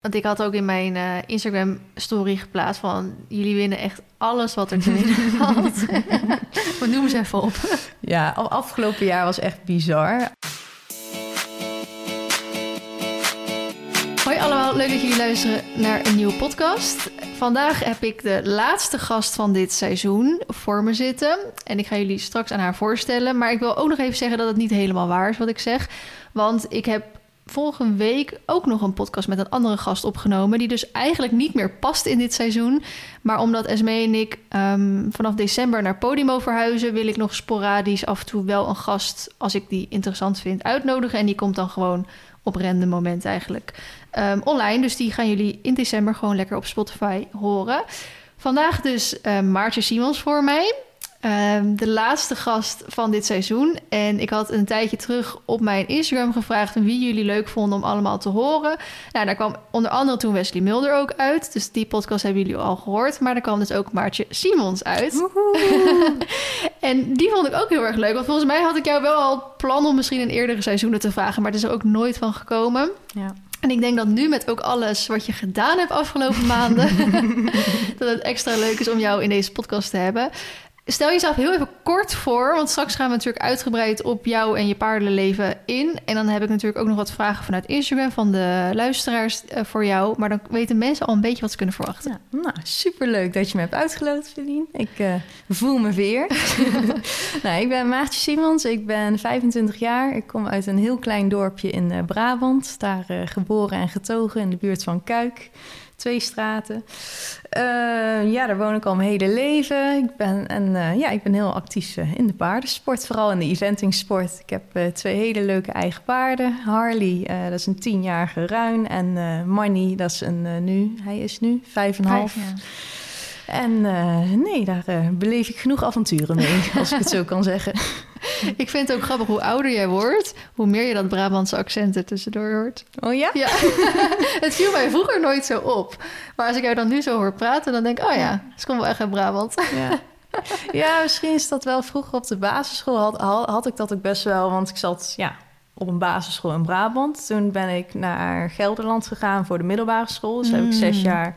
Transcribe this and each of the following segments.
Want ik had ook in mijn uh, Instagram story geplaatst van... jullie winnen echt alles wat er te winnen valt. maar noem ze even op. Ja, afgelopen jaar was echt bizar. Hoi allemaal, leuk dat jullie luisteren naar een nieuwe podcast. Vandaag heb ik de laatste gast van dit seizoen voor me zitten. En ik ga jullie straks aan haar voorstellen. Maar ik wil ook nog even zeggen dat het niet helemaal waar is wat ik zeg. Want ik heb volgende week ook nog een podcast met een andere gast opgenomen. Die dus eigenlijk niet meer past in dit seizoen. Maar omdat Esme en ik um, vanaf december naar Podimo verhuizen, wil ik nog sporadisch af en toe wel een gast, als ik die interessant vind, uitnodigen. En die komt dan gewoon op random moment eigenlijk um, online. Dus die gaan jullie in december gewoon lekker op Spotify horen. Vandaag dus uh, Maartje Simons voor mij. Ehm, de laatste gast van dit seizoen. En ik had een tijdje terug op mijn Instagram gevraagd wie jullie leuk vonden om allemaal te horen. Nou, daar kwam onder andere toen Wesley Mulder ook uit. Dus die podcast hebben jullie al gehoord. Maar daar kwam dus ook Maartje Simons uit. en die vond ik ook heel erg leuk. Want volgens mij had ik jou wel al plan om misschien in eerdere seizoenen te vragen. Maar het is er ook nooit van gekomen. Ja. En ik denk dat nu met ook alles wat je gedaan hebt afgelopen maanden, dat het extra leuk is om jou in deze podcast te hebben. Stel jezelf heel even kort voor, want straks gaan we natuurlijk uitgebreid op jou en je paardenleven in. En dan heb ik natuurlijk ook nog wat vragen vanuit Instagram van de luisteraars eh, voor jou. Maar dan weten mensen al een beetje wat ze kunnen verwachten. Ja, nou, superleuk dat je me hebt uitgeloot, Feline. Ik uh, voel me weer. nou, ik ben Maartje Simons, ik ben 25 jaar. Ik kom uit een heel klein dorpje in uh, Brabant. Daar geboren en getogen in de buurt van Kuik twee straten. Uh, ja, daar woon ik al mijn hele leven. Ik ben, en, uh, ja, ik ben heel actief uh, in de paardensport, vooral in de eventingsport. Ik heb twee hele leuke eigen paarden. Harley, dat is een tienjarige ruin. En Money, dat is een nu, hij is nu vijf en half. En nee, daar beleef ik genoeg avonturen mee, als ik het zo kan zeggen. Ik vind het ook grappig hoe ouder jij wordt, hoe meer je dat Brabantse accent er tussendoor hoort. Oh ja? Ja. het viel mij vroeger nooit zo op. Maar als ik jou dan nu zo hoor praten, dan denk ik, oh ja, ze komt wel echt uit Brabant. Ja. ja, misschien is dat wel vroeger op de basisschool had, had ik dat ook best wel, want ik zat ja, op een basisschool in Brabant. Toen ben ik naar Gelderland gegaan voor de middelbare school. Dus heb ik zes mm. jaar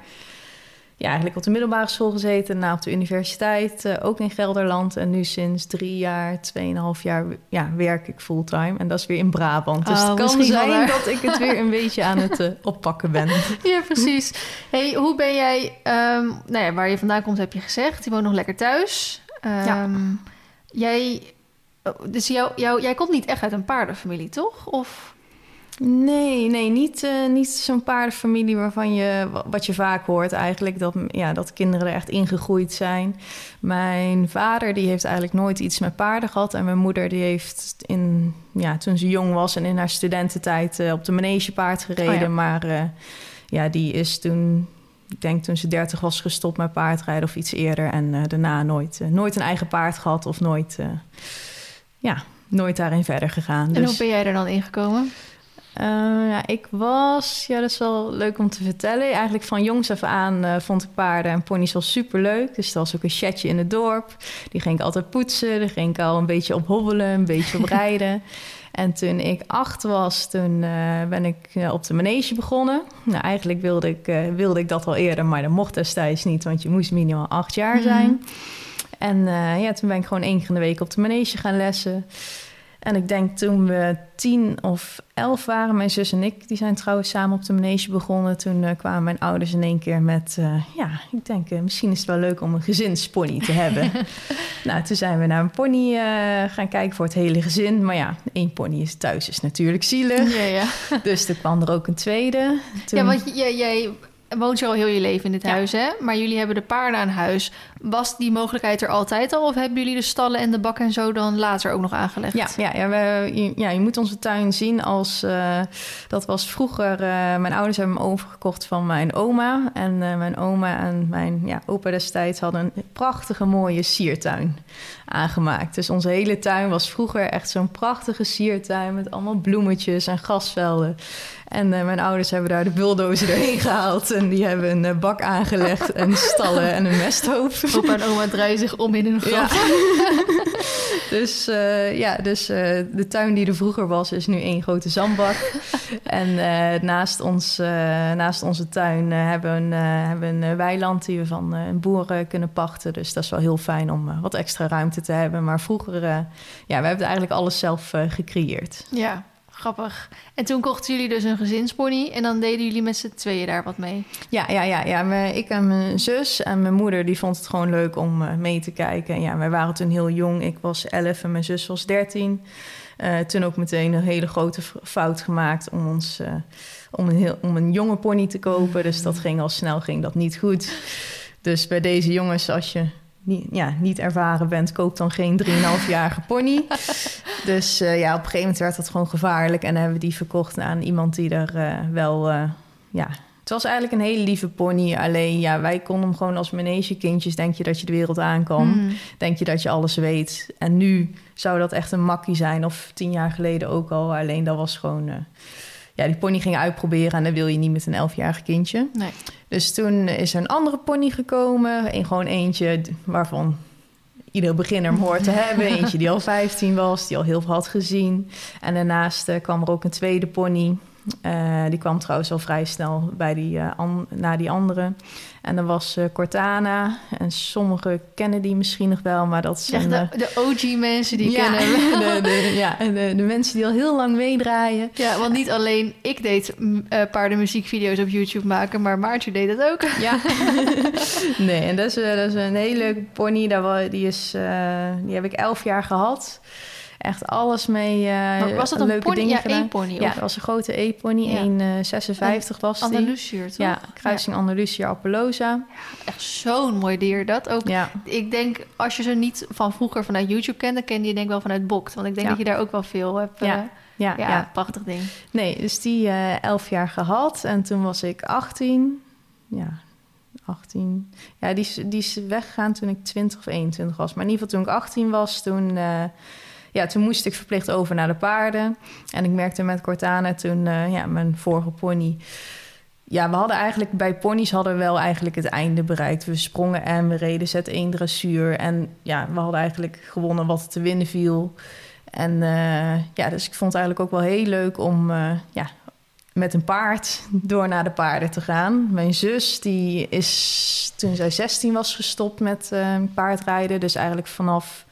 ja, eigenlijk op de middelbare school gezeten, na op de universiteit, uh, ook in Gelderland. En nu sinds drie jaar, tweeënhalf jaar ja, werk ik fulltime. En dat is weer in Brabant. Dus oh, het kan zijn dat ik het weer een beetje aan het uh, oppakken ben. Ja, precies. Hey, hoe ben jij, um, nou ja, waar je vandaan komt heb je gezegd. Je woont nog lekker thuis. Um, ja. Jij, oh, dus jou, jou, jij komt niet echt uit een paardenfamilie, toch? Of... Nee, nee, niet, uh, niet zo'n paardenfamilie waarvan je, wat je vaak hoort eigenlijk, dat, ja, dat kinderen er echt ingegroeid zijn. Mijn vader die heeft eigenlijk nooit iets met paarden gehad. En mijn moeder die heeft in, ja, toen ze jong was en in haar studententijd uh, op de manegepaard gereden. Oh maar uh, ja, die is toen, ik denk toen ze dertig was gestopt met paardrijden of iets eerder. En daarna nooit, nooit een eigen paard gehad of nooit, ja, nooit daarin verder gegaan. En hoe dus ben jij er dan ingekomen? Uh, ja, ik was, ja, dat is wel leuk om te vertellen. Eigenlijk van jongs af aan uh, vond ik paarden en ponies wel super leuk. Dus dat was ook een chatje in het dorp. Die ging ik altijd poetsen. Daar ging ik al een beetje op hobbelen, een beetje op rijden. en toen ik acht was, toen uh, ben ik op de manege begonnen. Nou, eigenlijk wilde ik, wilde ik dat al eerder, maar dat mocht destijds niet, want je moest minimaal acht jaar mhm. zijn. En ja, toen ben ik gewoon één keer in de week op de manege gaan lessen. En ik denk toen we tien of elf waren, mijn zus en ik, die zijn trouwens samen op de manege begonnen. Toen uh, kwamen mijn ouders in één keer met, uh, ja, ik denk uh, misschien is het wel leuk om een gezinspony te hebben. nou, toen zijn we naar een pony gaan kijken voor het hele gezin. Maar ja, één pony is thuis is natuurlijk zielig. Ja, ja. dus er kwam er ook een tweede. Toen... Ja, want jij, jij woont je al heel je leven in dit huis, hè? Maar jullie hebben de paarden aan huis. Was die mogelijkheid er altijd al? Of hebben jullie de stallen en de bak en zo dan later ook nog aangelegd? Ja, ja, ja, we, ja je moet onze tuin zien als... Uh, dat was vroeger... Uh, mijn ouders hebben hem overgekocht van mijn oma. En uh, mijn oma en mijn ja, opa destijds hadden een prachtige mooie siertuin aangemaakt. Dus onze hele tuin was vroeger echt zo'n prachtige siertuin... met allemaal bloemetjes en grasvelden. En mijn ouders hebben daar de bulldozer doorheen gehaald. En die hebben een bak aangelegd en stallen en een mesthoop. Opa en oma draaien zich om in hun graf. Ja. dus uh, ja, dus uh, de tuin die er vroeger was, is nu één grote zandbak. en uh, naast, ons, naast onze tuin hebben we een, hebben een weiland die we van een boer kunnen pachten. Dus dat is wel heel fijn om wat extra ruimte te hebben. Maar vroeger, ja, we hebben eigenlijk alles zelf gecreëerd. Ja, Grappig. En toen kochten jullie dus een gezinspony en dan deden jullie met z'n tweeën daar wat mee? Ja, ja, ja. ja. Ik en mijn zus en mijn moeder die vond het gewoon leuk om uh, mee te kijken. En ja, wij waren toen heel jong. Ik was 11 en mijn zus was 13. Uh, eh, toen ook meteen een hele grote fout gemaakt om ons uh, om, een heel, om een jonge pony te kopen. Dus dat ging al snel, ging dat niet goed. Dus bij deze jongens, als je niet, ja, niet ervaren bent, koop dan geen 3,5-jarige pony. dus uh, ja, op een gegeven moment werd dat gewoon gevaarlijk. En hebben we die verkocht aan iemand die er uh, wel... Uh, ja, het was eigenlijk een hele lieve pony. Alleen ja, wij konden hem gewoon als manegekindjes... denk je dat je de wereld aan kan. Mm. Denk je dat je alles weet. En nu zou dat echt een makkie zijn. Of tien jaar geleden ook al. Alleen dat was gewoon ja, die pony ging uitproberen en dan wil je niet met een elfjarig kindje. Nee. Dus toen is er een andere pony gekomen. Een, gewoon eentje waarvan iedere beginner hem hoort te hebben. Eentje die al 15 was, die al heel veel had gezien. En daarnaast uh, kwam er ook een tweede pony. Uh, die kwam trouwens al vrij snel bij die, uh, an, na die andere. En er was uh, Cortana. En sommigen kennen die misschien nog wel, maar dat zijn... de, de OG-mensen die ja, kennen de, de, ja, de, de, mensen die al heel lang meedraaien. Ja, want niet alleen ik deed uh, paardenmuziekvideo's op YouTube maken... maar Maartje deed dat ook. Ja. nee, en dat is, dat is een hele leuke pony. Die, is, die heb ik elf jaar gehad echt alles mee. Uh, was dat een leuke pony? Dingen ja, E-pony. Ja, dat was een grote E-pony. Ja. 1,56 was die. Andalusiër, toch? Ja, kruising ja. Andalusiër Appaloosa. Ja, echt zo'n mooi dier. Dat ook. Ja. Ik denk, als je ze niet van vroeger vanuit YouTube kent... dan ken je denk wel vanuit Bokt. Want ik denk dat je daar ook wel veel hebt... Ja. Uh, ja, ja, prachtig ding. Nee, dus die uh, elf jaar gehad. En toen was ik 18. Ja, 18. Ja, die, die is weggegaan toen ik 20 of 21 was. Maar in ieder geval toen ik 18 was, toen... Uh, ja, toen moest ik verplicht over naar de paarden. En ik merkte met Cortana toen, uh, ja, mijn vorige pony... Ja, we hadden eigenlijk bij ponies hadden we wel eigenlijk het einde bereikt. We sprongen en we reden zet 1 dressuur. En ja, we hadden eigenlijk gewonnen wat te winnen viel. En uh, ja, dus ik vond het eigenlijk ook wel heel leuk om uh, ja, met een paard door naar de paarden te gaan. Mijn zus, die is toen zij 16 was gestopt met paardrijden. Dus eigenlijk vanaf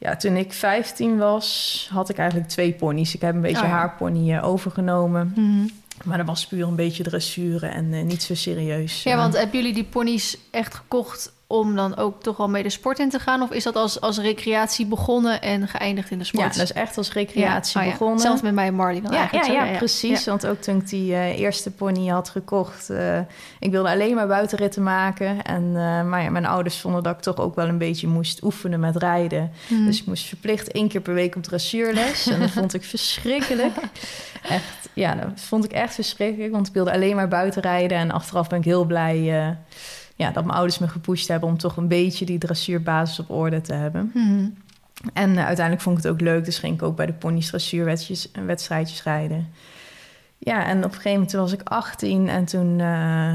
ja, toen ik 15 was, had ik eigenlijk twee ponies. Ik heb een beetje oh, ja. haar pony uh, overgenomen. Mm -hmm. Maar dat was puur een beetje dressuur en uh, niet zo serieus. Ja, want hebben jullie die ponies echt gekocht om dan ook toch wel mee de sport in te gaan? Of is dat als, als recreatie begonnen en geëindigd in de sport? Ja, dat is echt als recreatie ja. oh, begonnen. Zelfs met mij en Marley dan ja. Ja, zo. ja, precies. Want ook toen ik die uh, eerste pony had gekocht... Uh, ik wilde alleen maar buitenritten maken. En, uh, maar mijn ouders vonden dat ik toch ook wel een beetje moest oefenen met rijden. Hmm. Mm. Dus ik moest verplicht één keer per week op dressuurles. en dat vond ik verschrikkelijk. Echt, ja, dat vond ik echt verschrikkelijk. Want ik wilde alleen maar buiten rijden. En achteraf ben ik heel blij ja, dat mijn ouders me gepusht hebben... om toch een beetje die dressuurbasis op orde te hebben. Mm. En uh, uiteindelijk vond ik het ook leuk. Dus ging ik ook bij de ponies dressuurwedstrijdjes rijden. Ja, en op een gegeven moment was ik 18 en toen... Uh,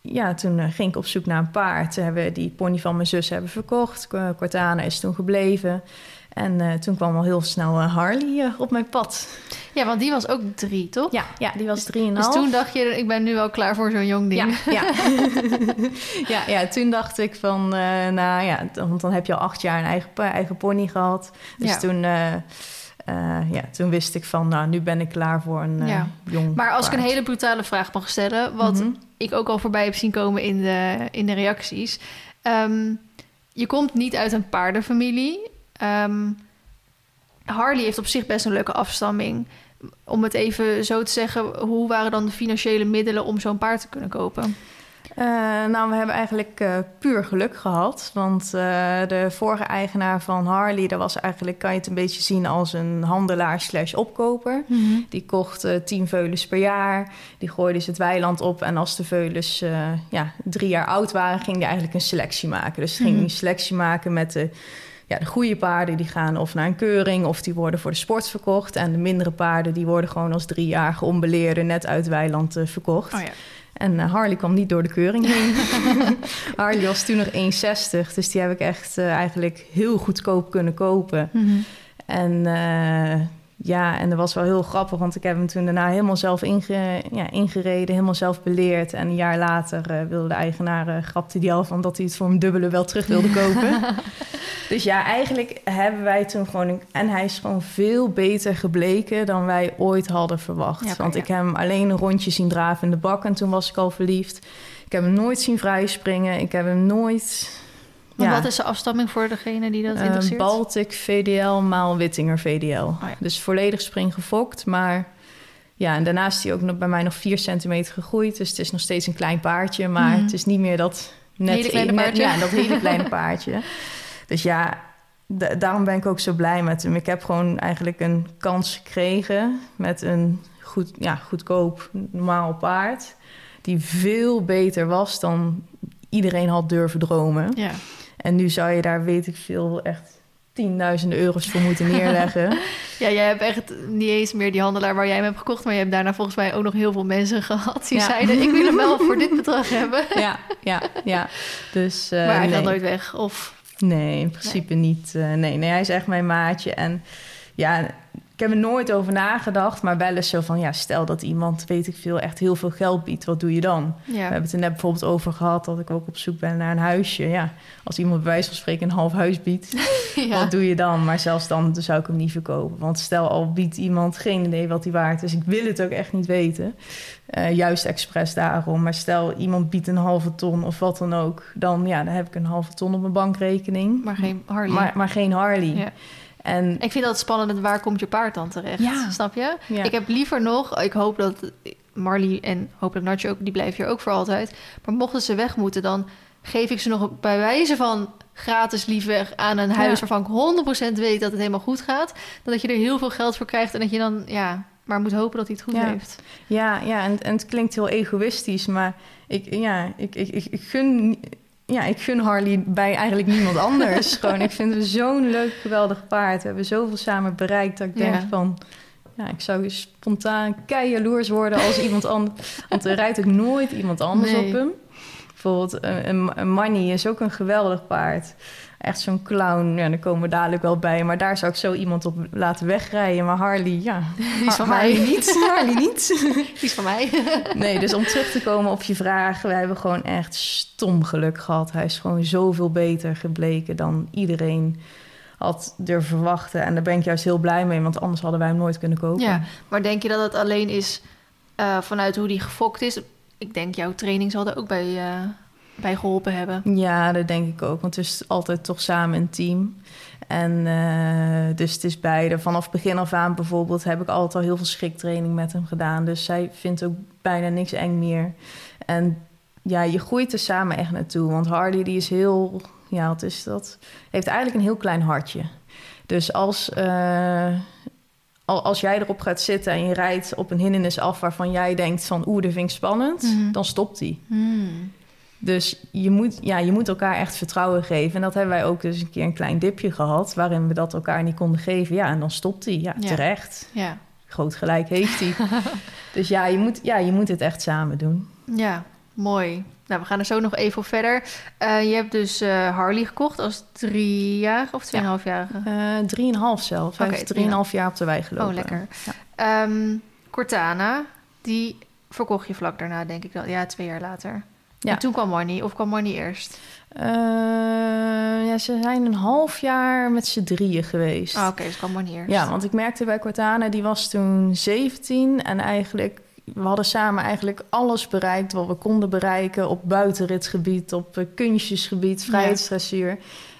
ja, toen ging ik op zoek naar een paard. Toen hebben we die pony van mijn zus hebben verkocht. Cortana is toen gebleven. En uh, toen kwam al heel snel uh, Harley uh, op mijn pad. Ja, want die was ook drie, toch? Ja, ja die was drieënhalf. Dus toen dacht je, ik ben nu wel klaar voor zo'n jong ding. Ja, ja. ja, ja, toen dacht ik van, nou ja, want dan heb je al acht jaar een eigen, eigen pony gehad. Dus ja. toen, ja, toen wist ik van, nou, nu ben ik klaar voor een ja. jong Maar als paard. ik een hele brutale vraag mag stellen, wat Mhm. ik ook al voorbij heb zien komen in de, in de reacties. Um, je komt niet uit een paardenfamilie. Um, Harley heeft op zich best een leuke afstamming. Om het even zo te zeggen, hoe waren dan de financiële middelen om zo'n paard te kunnen kopen? Uh, nou, we hebben eigenlijk uh, puur geluk gehad. Want uh, de vorige eigenaar van Harley, dat was eigenlijk, kan je het een beetje zien als een handelaar slash opkoper. Mm -hmm. Die kocht tien veulens per jaar. Die gooide ze het weiland op. En als de veulens ja, drie jaar oud waren, ging hij eigenlijk een selectie maken. Dus ging Mhm. hij een selectie maken met de ja, de goede paarden die gaan of naar een keuring of die worden voor de sport verkocht. En de mindere paarden die worden gewoon als driejarige onbeleerde net uit weiland uh, verkocht. Oh ja. En uh, Harley kwam niet door de keuring heen. Harley was toen nog 1,60. Dus die heb ik echt uh, eigenlijk heel goedkoop kunnen kopen. Mhm. En ja, en dat was wel heel grappig, want ik heb hem toen daarna helemaal zelf inge, ja, ingereden, helemaal zelf beleerd. En een jaar later uh, wilde de eigenaar, uh, grapte die al van dat hij het voor een dubbele wel terug wilde kopen. dus ja, eigenlijk hebben wij toen gewoon, een, en hij is gewoon veel beter gebleken dan wij ooit hadden verwacht. Ja, want ja. ik heb hem alleen een rondje zien draven in de bak en toen was ik al verliefd. Ik heb hem nooit zien vrij springen, ik heb hem nooit... Want Ja. wat is de afstamming voor degene die dat Eh, interesseert? Baltic VDL maal Wittinger VDL. Oh ja. Dus volledig springgefokt. Maar ja, en daarnaast is hij ook nog bij mij nog 4 centimeter gegroeid. Dus het is nog steeds een klein paardje. Maar Mhm. het is niet meer dat net Hele kleine net- paardje. ja, dat hele kleine paardje. Dus ja, da- daarom ben ik ook zo blij met hem. Ik heb gewoon eigenlijk een kans gekregen met een goed, ja, goedkoop normaal paard. Die veel beter was dan iedereen had durven dromen. Ja. En nu zou je daar, weet ik veel, echt tienduizenden euro's voor moeten neerleggen. ja, jij hebt echt niet eens meer die handelaar waar jij hem hebt gekocht... maar je hebt daarna volgens mij ook nog heel veel mensen gehad... die Ja. zeiden, ik wil hem wel voor dit bedrag hebben. ja, ja, ja. Dus, eh, maar hij nee. gaat nooit weg. Of, Nee, in principe niet. eh, nee, nee, hij is echt mijn maatje. En ja, ik heb er nooit over nagedacht, maar wel eens zo van... ja, stel dat iemand, weet ik veel, echt heel veel geld biedt. Wat doe je dan? We hebben het er net bijvoorbeeld over gehad... dat ik ook op zoek ben naar een huisje. Ja, als iemand bij wijze van spreken een half huis biedt... ja. Wat doe je dan? Maar zelfs dan zou ik hem niet verkopen. Want stel al biedt iemand geen idee wat hij waard is. Ik wil het ook echt niet weten. Eh, juist expres daarom. Maar stel iemand biedt een halve ton of wat dan ook. Dan, ja, dan heb ik een halve ton op mijn bankrekening. Maar geen Harley. Maar, maar geen Harley. Ja. En Ik vind dat spannend, waar komt je paard dan terecht? Ja. Snap je? ja, Ik heb liever nog, ik hoop dat Marley en hopelijk Natje ook, die blijven hier ook voor altijd. Maar mochten ze weg moeten, dan geef ik ze nog bij wijze van gratis lief weg aan een huis Ja. waarvan ik 100% weet dat het helemaal goed gaat. Dan dat je er heel veel geld voor krijgt en dat je dan, ja, maar moet hopen dat hij het goed Ja. heeft. ja, ja en, en het klinkt heel egoïstisch. Maar ik, ja, ik, ik, ik, ik gun... Ja, ik gun Harley bij eigenlijk niemand anders. Gewoon, ik vind het zo'n leuk, geweldig paard. We hebben zoveel samen bereikt dat ik denk Ja. van... Ja, ik zou spontaan kei jaloers worden als iemand anders... Want er rijdt ook nooit iemand anders Nee. op hem. Bijvoorbeeld een, een, een Manny is ook een geweldig paard. Echt zo'n clown, ja, daar komen we dadelijk wel bij. Maar daar zou ik zo iemand op laten wegrijden. Maar Harley, ja, is van Harley mij. niet. Harley niet. Die is van mij. Nee, dus om terug te komen op je vraag. We hebben gewoon echt stom geluk gehad. Hij is gewoon zoveel beter gebleken dan iedereen had durven verwachten. En daar ben ik juist heel blij mee, want anders hadden wij hem nooit kunnen kopen. Ja, maar denk je dat het alleen is eh, vanuit hoe die gefokt is? Ik denk jouw training zal er ook bij, eh, bij geholpen hebben. Ja, dat denk ik ook. Want het is altijd toch samen een team. En eh, dus het is beide. Vanaf begin af aan bijvoorbeeld heb ik altijd al heel veel schriktraining met hem gedaan. Dus zij vindt ook bijna niks eng meer. En ja, je groeit er samen echt naartoe. Want Hardy die is heel, ja, wat is dat? Heeft eigenlijk een heel klein hartje. Dus als, eh, al- als jij erop gaat zitten en je rijdt op een hindernis af waarvan jij denkt van oeh, dat vind ik spannend, Mhm. dan stopt hij. Hmm. Dus je moet, ja, je moet elkaar echt vertrouwen geven. En dat hebben wij ook dus een keer een klein dipje gehad... waarin we dat elkaar niet konden geven. Ja, en dan stopt hij. Ja, Ja. terecht. Ja. Groot gelijk heeft hij. dus ja je, moet, ja, je moet het echt samen doen. ja, mooi. Nou, we gaan er zo nog even op verder. Eh, je hebt dus eh, Harley gekocht als driejarige of tweeënhalfjarige? Eh drieënhalf zelf. Hij Oké, heeft drieënhalf jaar op de wei gelopen. Oh, lekker. Ja. Ehm, Cortana, die verkocht je vlak daarna, denk ik dan. Ja, twee jaar later. Ja. En toen kwam Money, of kwam Money eerst? Eh, ja, ze zijn een half jaar met z'n drieën geweest. Ah, oké, dus kwam Money eerst. Ja, want ik merkte bij Cortana, die was toen 17 en eigenlijk, we hadden samen eigenlijk alles bereikt wat we konden bereiken op buitenritgebied, op eh, kunstjesgebied, vrijheidsdressuur.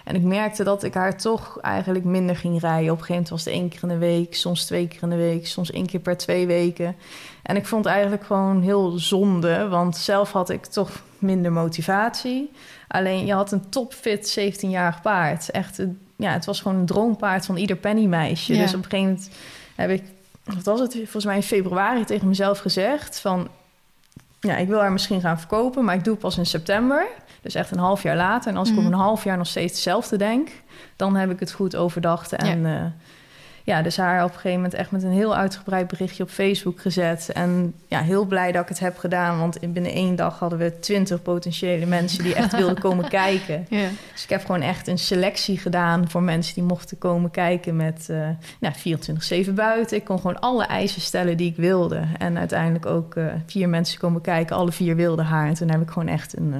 En ik merkte dat ik haar toch eigenlijk minder ging rijden. Op een gegeven moment was het één keer in de week, soms twee keer in de week, soms één keer per twee weken. En ik vond het eigenlijk gewoon heel zonde, want zelf had ik toch minder motivatie. Alleen je had een topfit 17-jarig paard. Echt, ja, het was gewoon een droompaard van ieder pennymeisje. Ja. Dus op een gegeven moment heb ik, wat was het, volgens mij in februari tegen mezelf gezegd van... Ja, ik wil haar misschien gaan verkopen, maar ik doe het pas in september. Dus echt een half jaar later. En als ik Mhm. op een half jaar nog steeds hetzelfde denk... dan heb ik het goed overdacht. En ja, ja, dus haar op een gegeven moment echt met een heel uitgebreid berichtje op Facebook gezet. En ja, heel blij dat ik het heb gedaan. Want binnen één dag hadden we twintig potentiële mensen die echt wilden komen kijken. Ja. Dus ik heb gewoon echt een selectie gedaan voor mensen die mochten komen kijken met uh, nou, 24-7 buiten. Ik kon gewoon alle eisen stellen die ik wilde. En uiteindelijk ook uh, vier mensen komen kijken. Alle vier wilden haar. En toen heb ik gewoon echt een uh,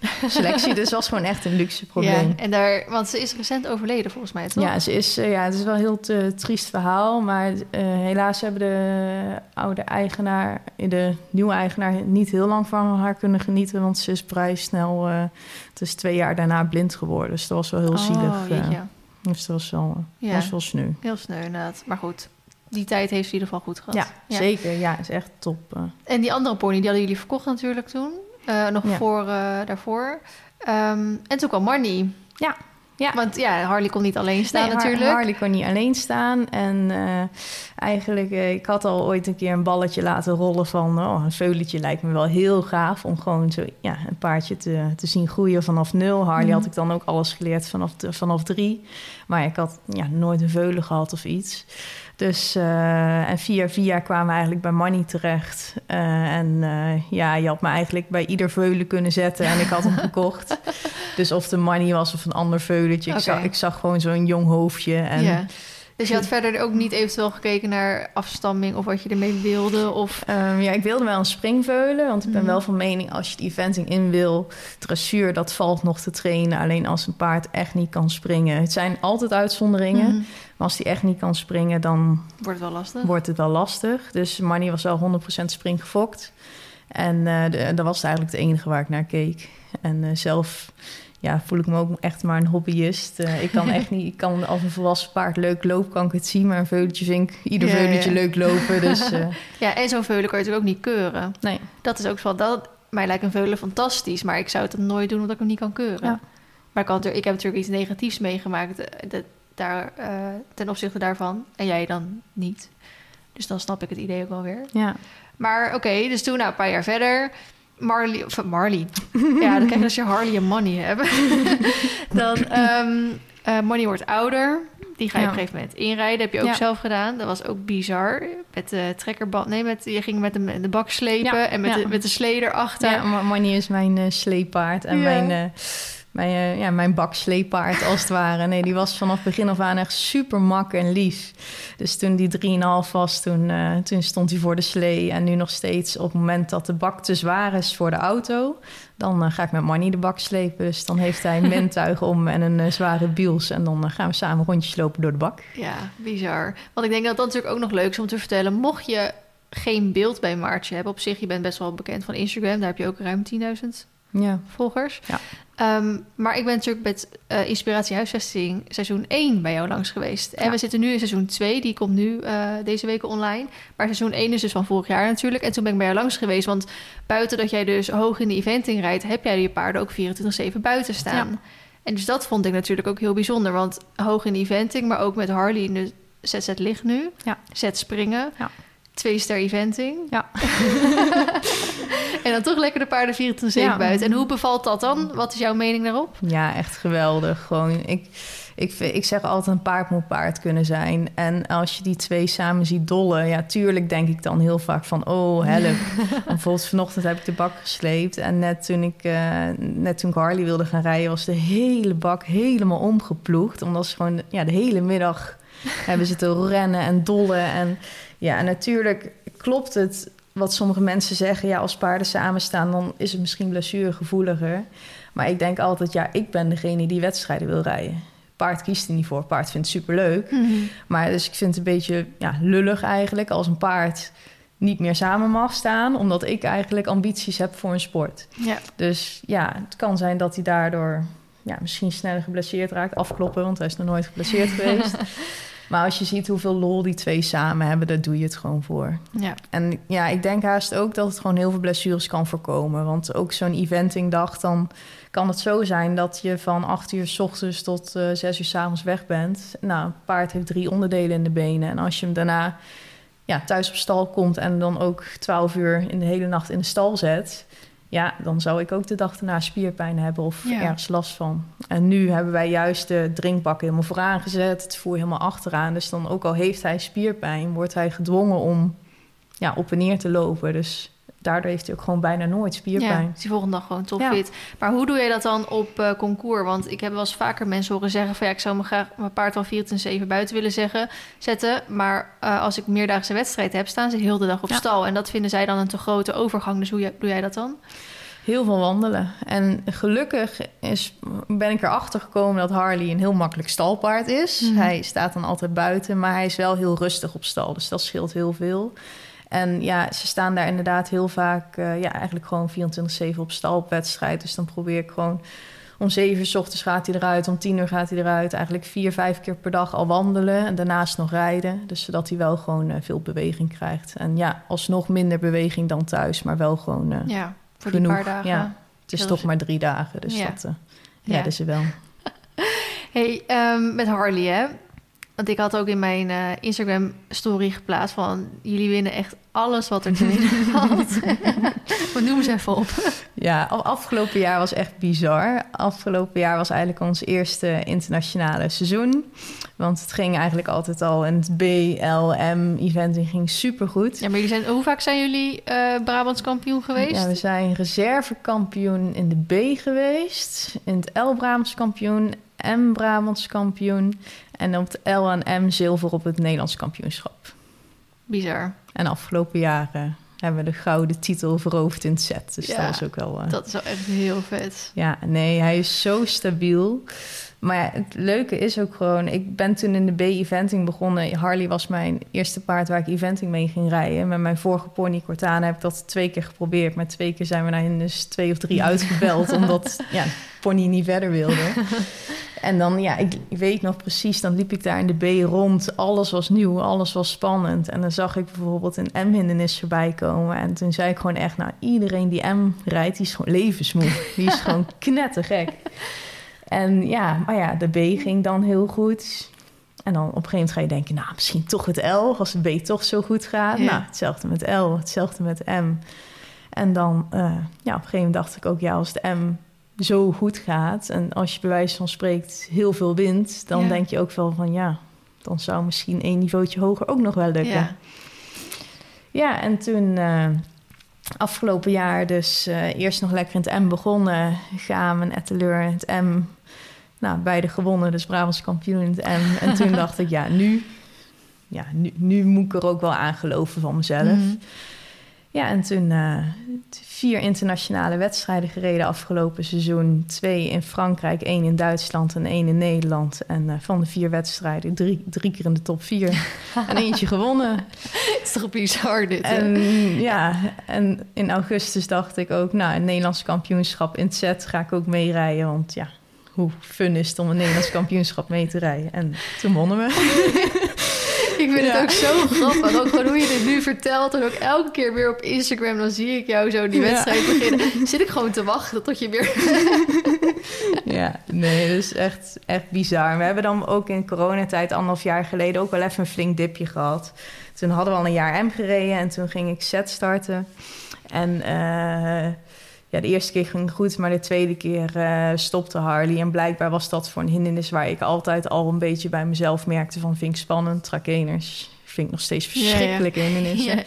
selectie. dus was gewoon echt een luxe probleem. Ja, en daar, want ze is recent overleden volgens mij, toch? Ja, ze is, uh, ja het is wel een heel te, triest verhaal. Maar uh, helaas hebben de oude eigenaar, de nieuwe eigenaar, niet heel lang van haar kunnen genieten. Want ze is vrij snel, uh, het is twee jaar daarna blind geworden. Dus dat was wel heel oh, zielig. Jeetje. dus dat was wel, Ja. was wel sneu. Heel sneu inderdaad. Maar goed, die tijd heeft ze in ieder geval goed gehad. Ja, zeker. Ja, is echt top. eh. En die andere pony, die hadden jullie verkocht natuurlijk toen. Eh, nog Ja. voor eh, daarvoor. Ehm, en toen kwam Marnie. Ja, ja. Want ja, Harley kon niet alleen staan Nee, Har- natuurlijk. Harley kon niet alleen staan. En eh, eigenlijk, ik had al ooit een keer een balletje laten rollen van... Oh, een veulentje lijkt me wel heel gaaf om gewoon zo, ja, een paardje te, te zien groeien vanaf nul. Harley Mhm. had ik dan ook alles geleerd vanaf, de- vanaf drie. Maar ik had ja, nooit een veulen gehad of iets. Dus, eh, en via via kwamen we eigenlijk bij Manny terecht. Eh, en eh, ja, je had me eigenlijk bij ieder veulen kunnen zetten en ik had hem gekocht. Dus of de Manny was of een ander veulentje. Ik, zag, ik zag gewoon zo'n jong hoofdje. En. Dus je had verder ook niet eventueel gekeken naar afstamming of wat je ermee wilde? Of... Ehm, ja, ik wilde wel een springveulen, want ik ben Mhm. wel van mening... als je die eventing in wil, dressuur, dat valt nog te trainen. Alleen als een paard echt niet kan springen. Het zijn altijd uitzonderingen, Mhm. maar als die echt niet kan springen... dan Wordt wel lastig. wordt het wel lastig. Dus Manny was wel 100% springgefokt. En eh, de- dat was eigenlijk het enige waar ik naar keek. En eh, zelf ja, voel ik me ook echt maar een hobbyist. Eh, ik kan echt niet... Ik kan als een volwassen paard leuk lopen, kan ik het zien. Maar een veulentje vind ik ieder Ja, veulentje ja. leuk lopen. Dus eh, Ja, en zo'n veulen kan je natuurlijk ook niet keuren. nee. Dat is ook wel... Dat, mij lijkt een veulen fantastisch, maar ik zou het dan nooit doen omdat ik hem niet kan keuren. Ja. Maar ik, had, er- ik heb natuurlijk iets negatiefs meegemaakt eh, dat, daar, ten opzichte daarvan. En jij dan niet. Dus dan snap ik het idee ook wel weer. Ja. Maar oké, dus toen nou, een paar jaar verder. Marley, of Marley. ja, dan krijg je als je Harley en Money hebt. dan ehm eh, Money wordt ouder. Die ga je Ja. op een gegeven moment inrijden. Heb je ook Ja. zelf gedaan. Dat was ook bizar. Met de trekkerband. Nee, met, je ging met de, de bak slepen. Ja, En met, de, met de slee erachter. Ja, Manny is mijn sleepaard en mijn, eh, mijn, eh, ja, mijn baksleepaard als het ware. Nee, die was vanaf begin af aan echt super mak en lief. Dus toen die 3,5 was, toen, eh, toen stond hij voor de slee. En nu nog steeds op het moment dat de bak te zwaar is voor de auto... dan eh, ga ik met Manny de bak slepen. Dus dan heeft hij een mentuig om en een zware biels. En dan gaan we samen rondjes lopen door de bak. Ja, bizar. Want ik denk dat dat natuurlijk ook nog leuk is om te vertellen. Mocht je geen beeld bij Maartje hebben, op zich, je bent best wel bekend van Instagram. Daar heb je ook ruim 10.000 Ja, volgers. Ja. Ehm, maar ik ben natuurlijk met eh, Inspiratie Huisvesting seizoen 1 bij jou langs geweest. En Ja. we zitten nu in seizoen 2, die komt nu eh, deze week online. Maar seizoen 1 is dus van vorig jaar natuurlijk. En toen ben ik bij jou langs geweest. Want buiten dat jij dus hoog in de eventing rijdt, heb jij je paarden ook 24-7 buiten staan. En dus dat vond ik natuurlijk ook heel bijzonder. Want hoog in de eventing, maar ook met Harley in de ZZ Licht nu. Ja. Zet springen. Ja. Twee ster eventing. Ja. en dan toch lekker de paarden 24-7 Ja. buiten. En hoe bevalt dat dan? Wat is jouw mening daarop? Ja, echt geweldig. Gewoon, ik, ik, ik zeg altijd een paard moet paard kunnen zijn. En als je die twee samen ziet dollen... ja, tuurlijk denk ik dan heel vaak van... oh, help. Bijvoorbeeld vanochtend heb ik de bak gesleept... en net toen ik, eh, net toen ik Harley wilde gaan rijden... was de hele bak helemaal omgeploegd. Omdat ze gewoon ja, de hele middag hebben zitten rennen en dollen. En ja, natuurlijk klopt het wat sommige mensen zeggen... ja, als paarden samen staan, dan is het misschien blessuregevoeliger... Maar ik denk altijd, ja, ik ben degene die wedstrijden wil rijden. Paard kiest er niet voor. Paard vindt het superleuk. Maar dus ik vind het een beetje ja, lullig eigenlijk als een paard niet meer samen mag staan, omdat ik eigenlijk ambities heb voor een sport. Ja. Dus ja, het kan zijn dat hij daardoor ja, misschien sneller geblesseerd raakt. Afkloppen, want hij is nog nooit geblesseerd geweest. Maar als je ziet hoeveel lol die twee samen hebben, daar doe je het gewoon voor. Ja. En ja, ik denk haast ook dat het gewoon heel veel blessures kan voorkomen. Want ook zo'n eventingdag, dan kan het zo zijn dat je van 8 uur s ochtends tot eh 6 uur s avonds weg bent. Nou, een paard heeft drie onderdelen in de benen. En als je hem daarna ja, thuis op stal komt en dan ook 12 uur in de hele nacht in de stal zet. Ja, dan zou ik ook de dag erna spierpijn hebben of Ja. ergens last van. En nu hebben wij juist de drinkbak helemaal vooraan gezet, het voer helemaal achteraan. Dus dan ook al heeft hij spierpijn, wordt hij gedwongen om ja, op en neer te lopen. Dus daardoor heeft hij ook gewoon bijna nooit Ja, spierpijn. is die volgende dag gewoon topfit. Maar hoe doe je dat dan op eh, concours? Want ik heb wel eens vaker mensen horen zeggen van... ja, ik zou me graag mijn paard wel 24-7 buiten willen zeggen, zetten. Maar eh, als ik meerdaagse wedstrijd heb, staan ze heel de dag op Ja. stal. En dat vinden zij dan een te grote overgang. Dus hoe doe jij dat dan? Heel veel wandelen. En gelukkig is, ben ik erachter gekomen dat Harley een heel makkelijk stalpaard is. Mhm. Hij staat dan altijd buiten, maar hij is wel heel rustig op stal. Dus dat scheelt heel veel. En ja, ze staan daar inderdaad heel vaak, eh, ja, eigenlijk gewoon 24-7 op stal op wedstrijd. Dus dan probeer ik gewoon om 7 uur s ochtends gaat hij eruit, om 10 uur gaat hij eruit. Eigenlijk vier, vijf keer per dag al wandelen en daarnaast nog rijden. Dus zodat hij wel gewoon eh, veel beweging krijgt. En ja, alsnog minder beweging dan thuis, maar wel gewoon eh, Ja, voor Genoeg, die paar dagen. ja. Het is Heel toch maar drie dagen, dus Ja. dat Ja. redden ze wel. Hey, ehm, met Harley, hè? Want ik had ook in mijn eh, Instagram-story geplaatst van... jullie winnen echt alles wat er te winnen valt. Maar noem eens even op. Ja, af- afgelopen jaar was echt bizar. Afgelopen jaar was eigenlijk ons eerste internationale seizoen. Want het ging eigenlijk altijd al in het BLM-eventing ging supergoed. Ja, maar jullie zijn, hoe vaak zijn jullie eh Brabants kampioen geweest? Ja, we zijn reservekampioen in de B geweest. In het L Brabants kampioen, M Brabants kampioen. En op het L en M zilver op het Nederlands kampioenschap. Bizar. En afgelopen jaren hebben we de gouden titel veroverd in het set. Dus Ja, dat was ook wel... eh, Dat is wel echt heel vet. Ja, nee, hij is zo stabiel. Maar ja, het leuke is ook gewoon... Ik ben toen in de B-eventing begonnen. Harley was mijn eerste paard waar ik eventing mee ging rijden. Met mijn vorige pony Cortana heb ik dat twee keer geprobeerd. Maar twee keer zijn we naar Hindus twee of drie uitgebeld... omdat ja, pony niet verder wilde. En dan, ja, ik, ik weet nog precies... dan liep ik daar in de B rond. Alles was nieuw, alles was spannend. En dan zag ik bijvoorbeeld een M-hindernis voorbij komen. En toen zei ik gewoon echt... nou, iedereen die M rijdt, die is gewoon levensmoe. Die is gewoon knettergek. En ja, maar ja, de B ging dan heel goed. En dan op een gegeven moment ga je denken... nou, misschien toch het L, als de B toch zo goed gaat. Ja. Nou, hetzelfde met L, hetzelfde met M. En dan, eh, ja, op een gegeven moment dacht ik ook... ja, als de M zo goed gaat... en als je bij wijze van spreekt heel veel wint... dan Ja. denk je ook wel van ja... dan zou misschien één niveautje hoger ook nog wel lukken. Ja. Ja, en toen eh, afgelopen jaar dus eh, eerst nog lekker in het M begonnen. Gaan en Etteleur in het M. Nou, beide gewonnen, dus Brabants kampioen M. En toen dacht ik, ja, nu, ja, nu, nu moet ik er ook wel aan geloven van mezelf. Mhm. Ja, en toen eh, vier internationale wedstrijden gereden afgelopen seizoen. Twee in Frankrijk, één in Duitsland en één in Nederland. En eh, van de vier wedstrijden drie, drie keer in de top vier. en eentje gewonnen. Het is toch bizar dit, hè? En ja, en in augustus dacht ik ook, nou, een Nederlands kampioenschap in het set ga ik ook meerijden. Want ja, hoe fun is het om een Nederlands kampioenschap mee te rijden? En toen wonnen we. Ik vind Ja. het ook zo grappig. Ook gewoon hoe je dit nu vertelt. En ook elke keer weer op Instagram. Dan zie ik jou zo die Ja. wedstrijd beginnen. Zit ik gewoon te wachten tot je weer... Ja, nee, dat is echt, echt bizar. We hebben dan ook in coronatijd, anderhalf jaar geleden, ook wel even een flink dipje gehad. Toen hadden we al een jaar M gereden en toen ging ik set starten. En eh, ja, de eerste keer ging het goed, maar de tweede keer eh, stopte Harley. En blijkbaar was dat voor een hindernis waar ik altijd al een beetje bij mezelf merkte van... vind ik spannend, trakeners, vind ik nog steeds Ja, ja. verschrikkelijke hindernissen.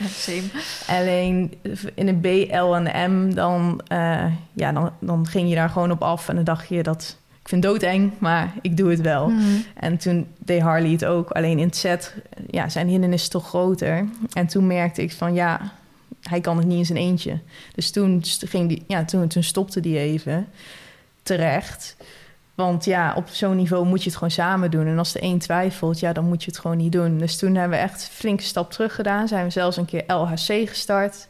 Ja. Alleen in een B, L en M, dan, eh, ja, dan, dan ging je daar gewoon op af. En dan dacht je dat... Ik vind het doodeng, maar ik doe het wel. Mhm. En toen deed Harley het ook. Alleen in het set ja, zijn hindernissen toch groter. En toen merkte ik van ja, hij kan het niet in zijn eentje. Dus toen, ging die, ja, toen, toen stopte die even. Terecht. Want ja, op zo'n niveau moet je het gewoon samen doen. En als de een twijfelt, ja, dan moet je het gewoon niet doen. Dus toen hebben we echt een flinke stap terug gedaan. Zijn we zelfs een keer LHC gestart.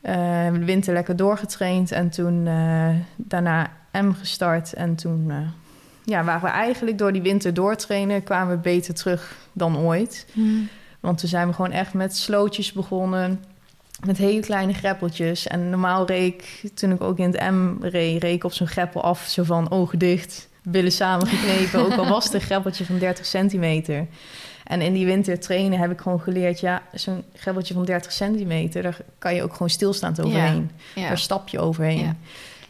Hebben de winter lekker doorgetraind. En toen eh, daarna M gestart. En toen eh, ja, waren we eigenlijk door die winter doortrainen... kwamen we beter terug dan ooit. Mhm. Want toen zijn we gewoon echt met slootjes begonnen. Met hele kleine greppeltjes. En normaal reed ik, toen ik ook in het M reed... reed ik op zo'n greppel af, zo van ogen dicht... billen samengeknepen, ook al was het een greppeltje van 30 centimeter. En in die wintertrainen heb ik gewoon geleerd... ja, zo'n greppeltje van 30 centimeter... daar kan je ook gewoon stilstaand overheen. Ja. Daar stap je overheen. Ja.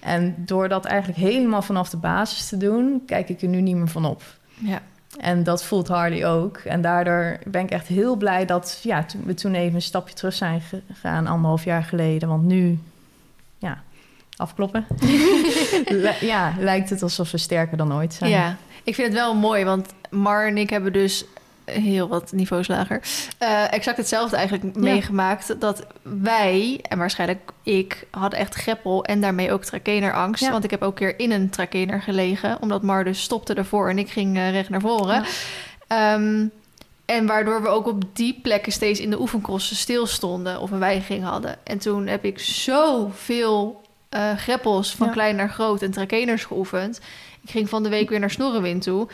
En door dat eigenlijk helemaal vanaf de basis te doen... kijk ik er nu niet meer van op. Ja. En dat voelt Harley ook. En daardoor ben ik echt heel blij dat ja, toen we toen even een stapje terug zijn gegaan, anderhalf jaar geleden. Want nu, ja, afkloppen. Ja, lijkt het alsof we sterker dan ooit zijn. Ja, ik vind het wel mooi, want Mar en ik hebben dus heel wat niveaus lager. eh, exact hetzelfde eigenlijk meegemaakt. Dat wij, en waarschijnlijk ik, hadden echt greppel en daarmee ook trakenerangst. Ja. Want ik heb ook keer in een trakener gelegen, omdat Mar dus stopte ervoor en ik ging eh, recht naar voren. Ehm, en waardoor we ook op die plekken steeds in de oefencrossen stilstonden of een weigering hadden. En toen heb ik zoveel eh greppels van klein naar groot en trakeners geoefend. Ik ging van de week weer naar Snorrenwind toe.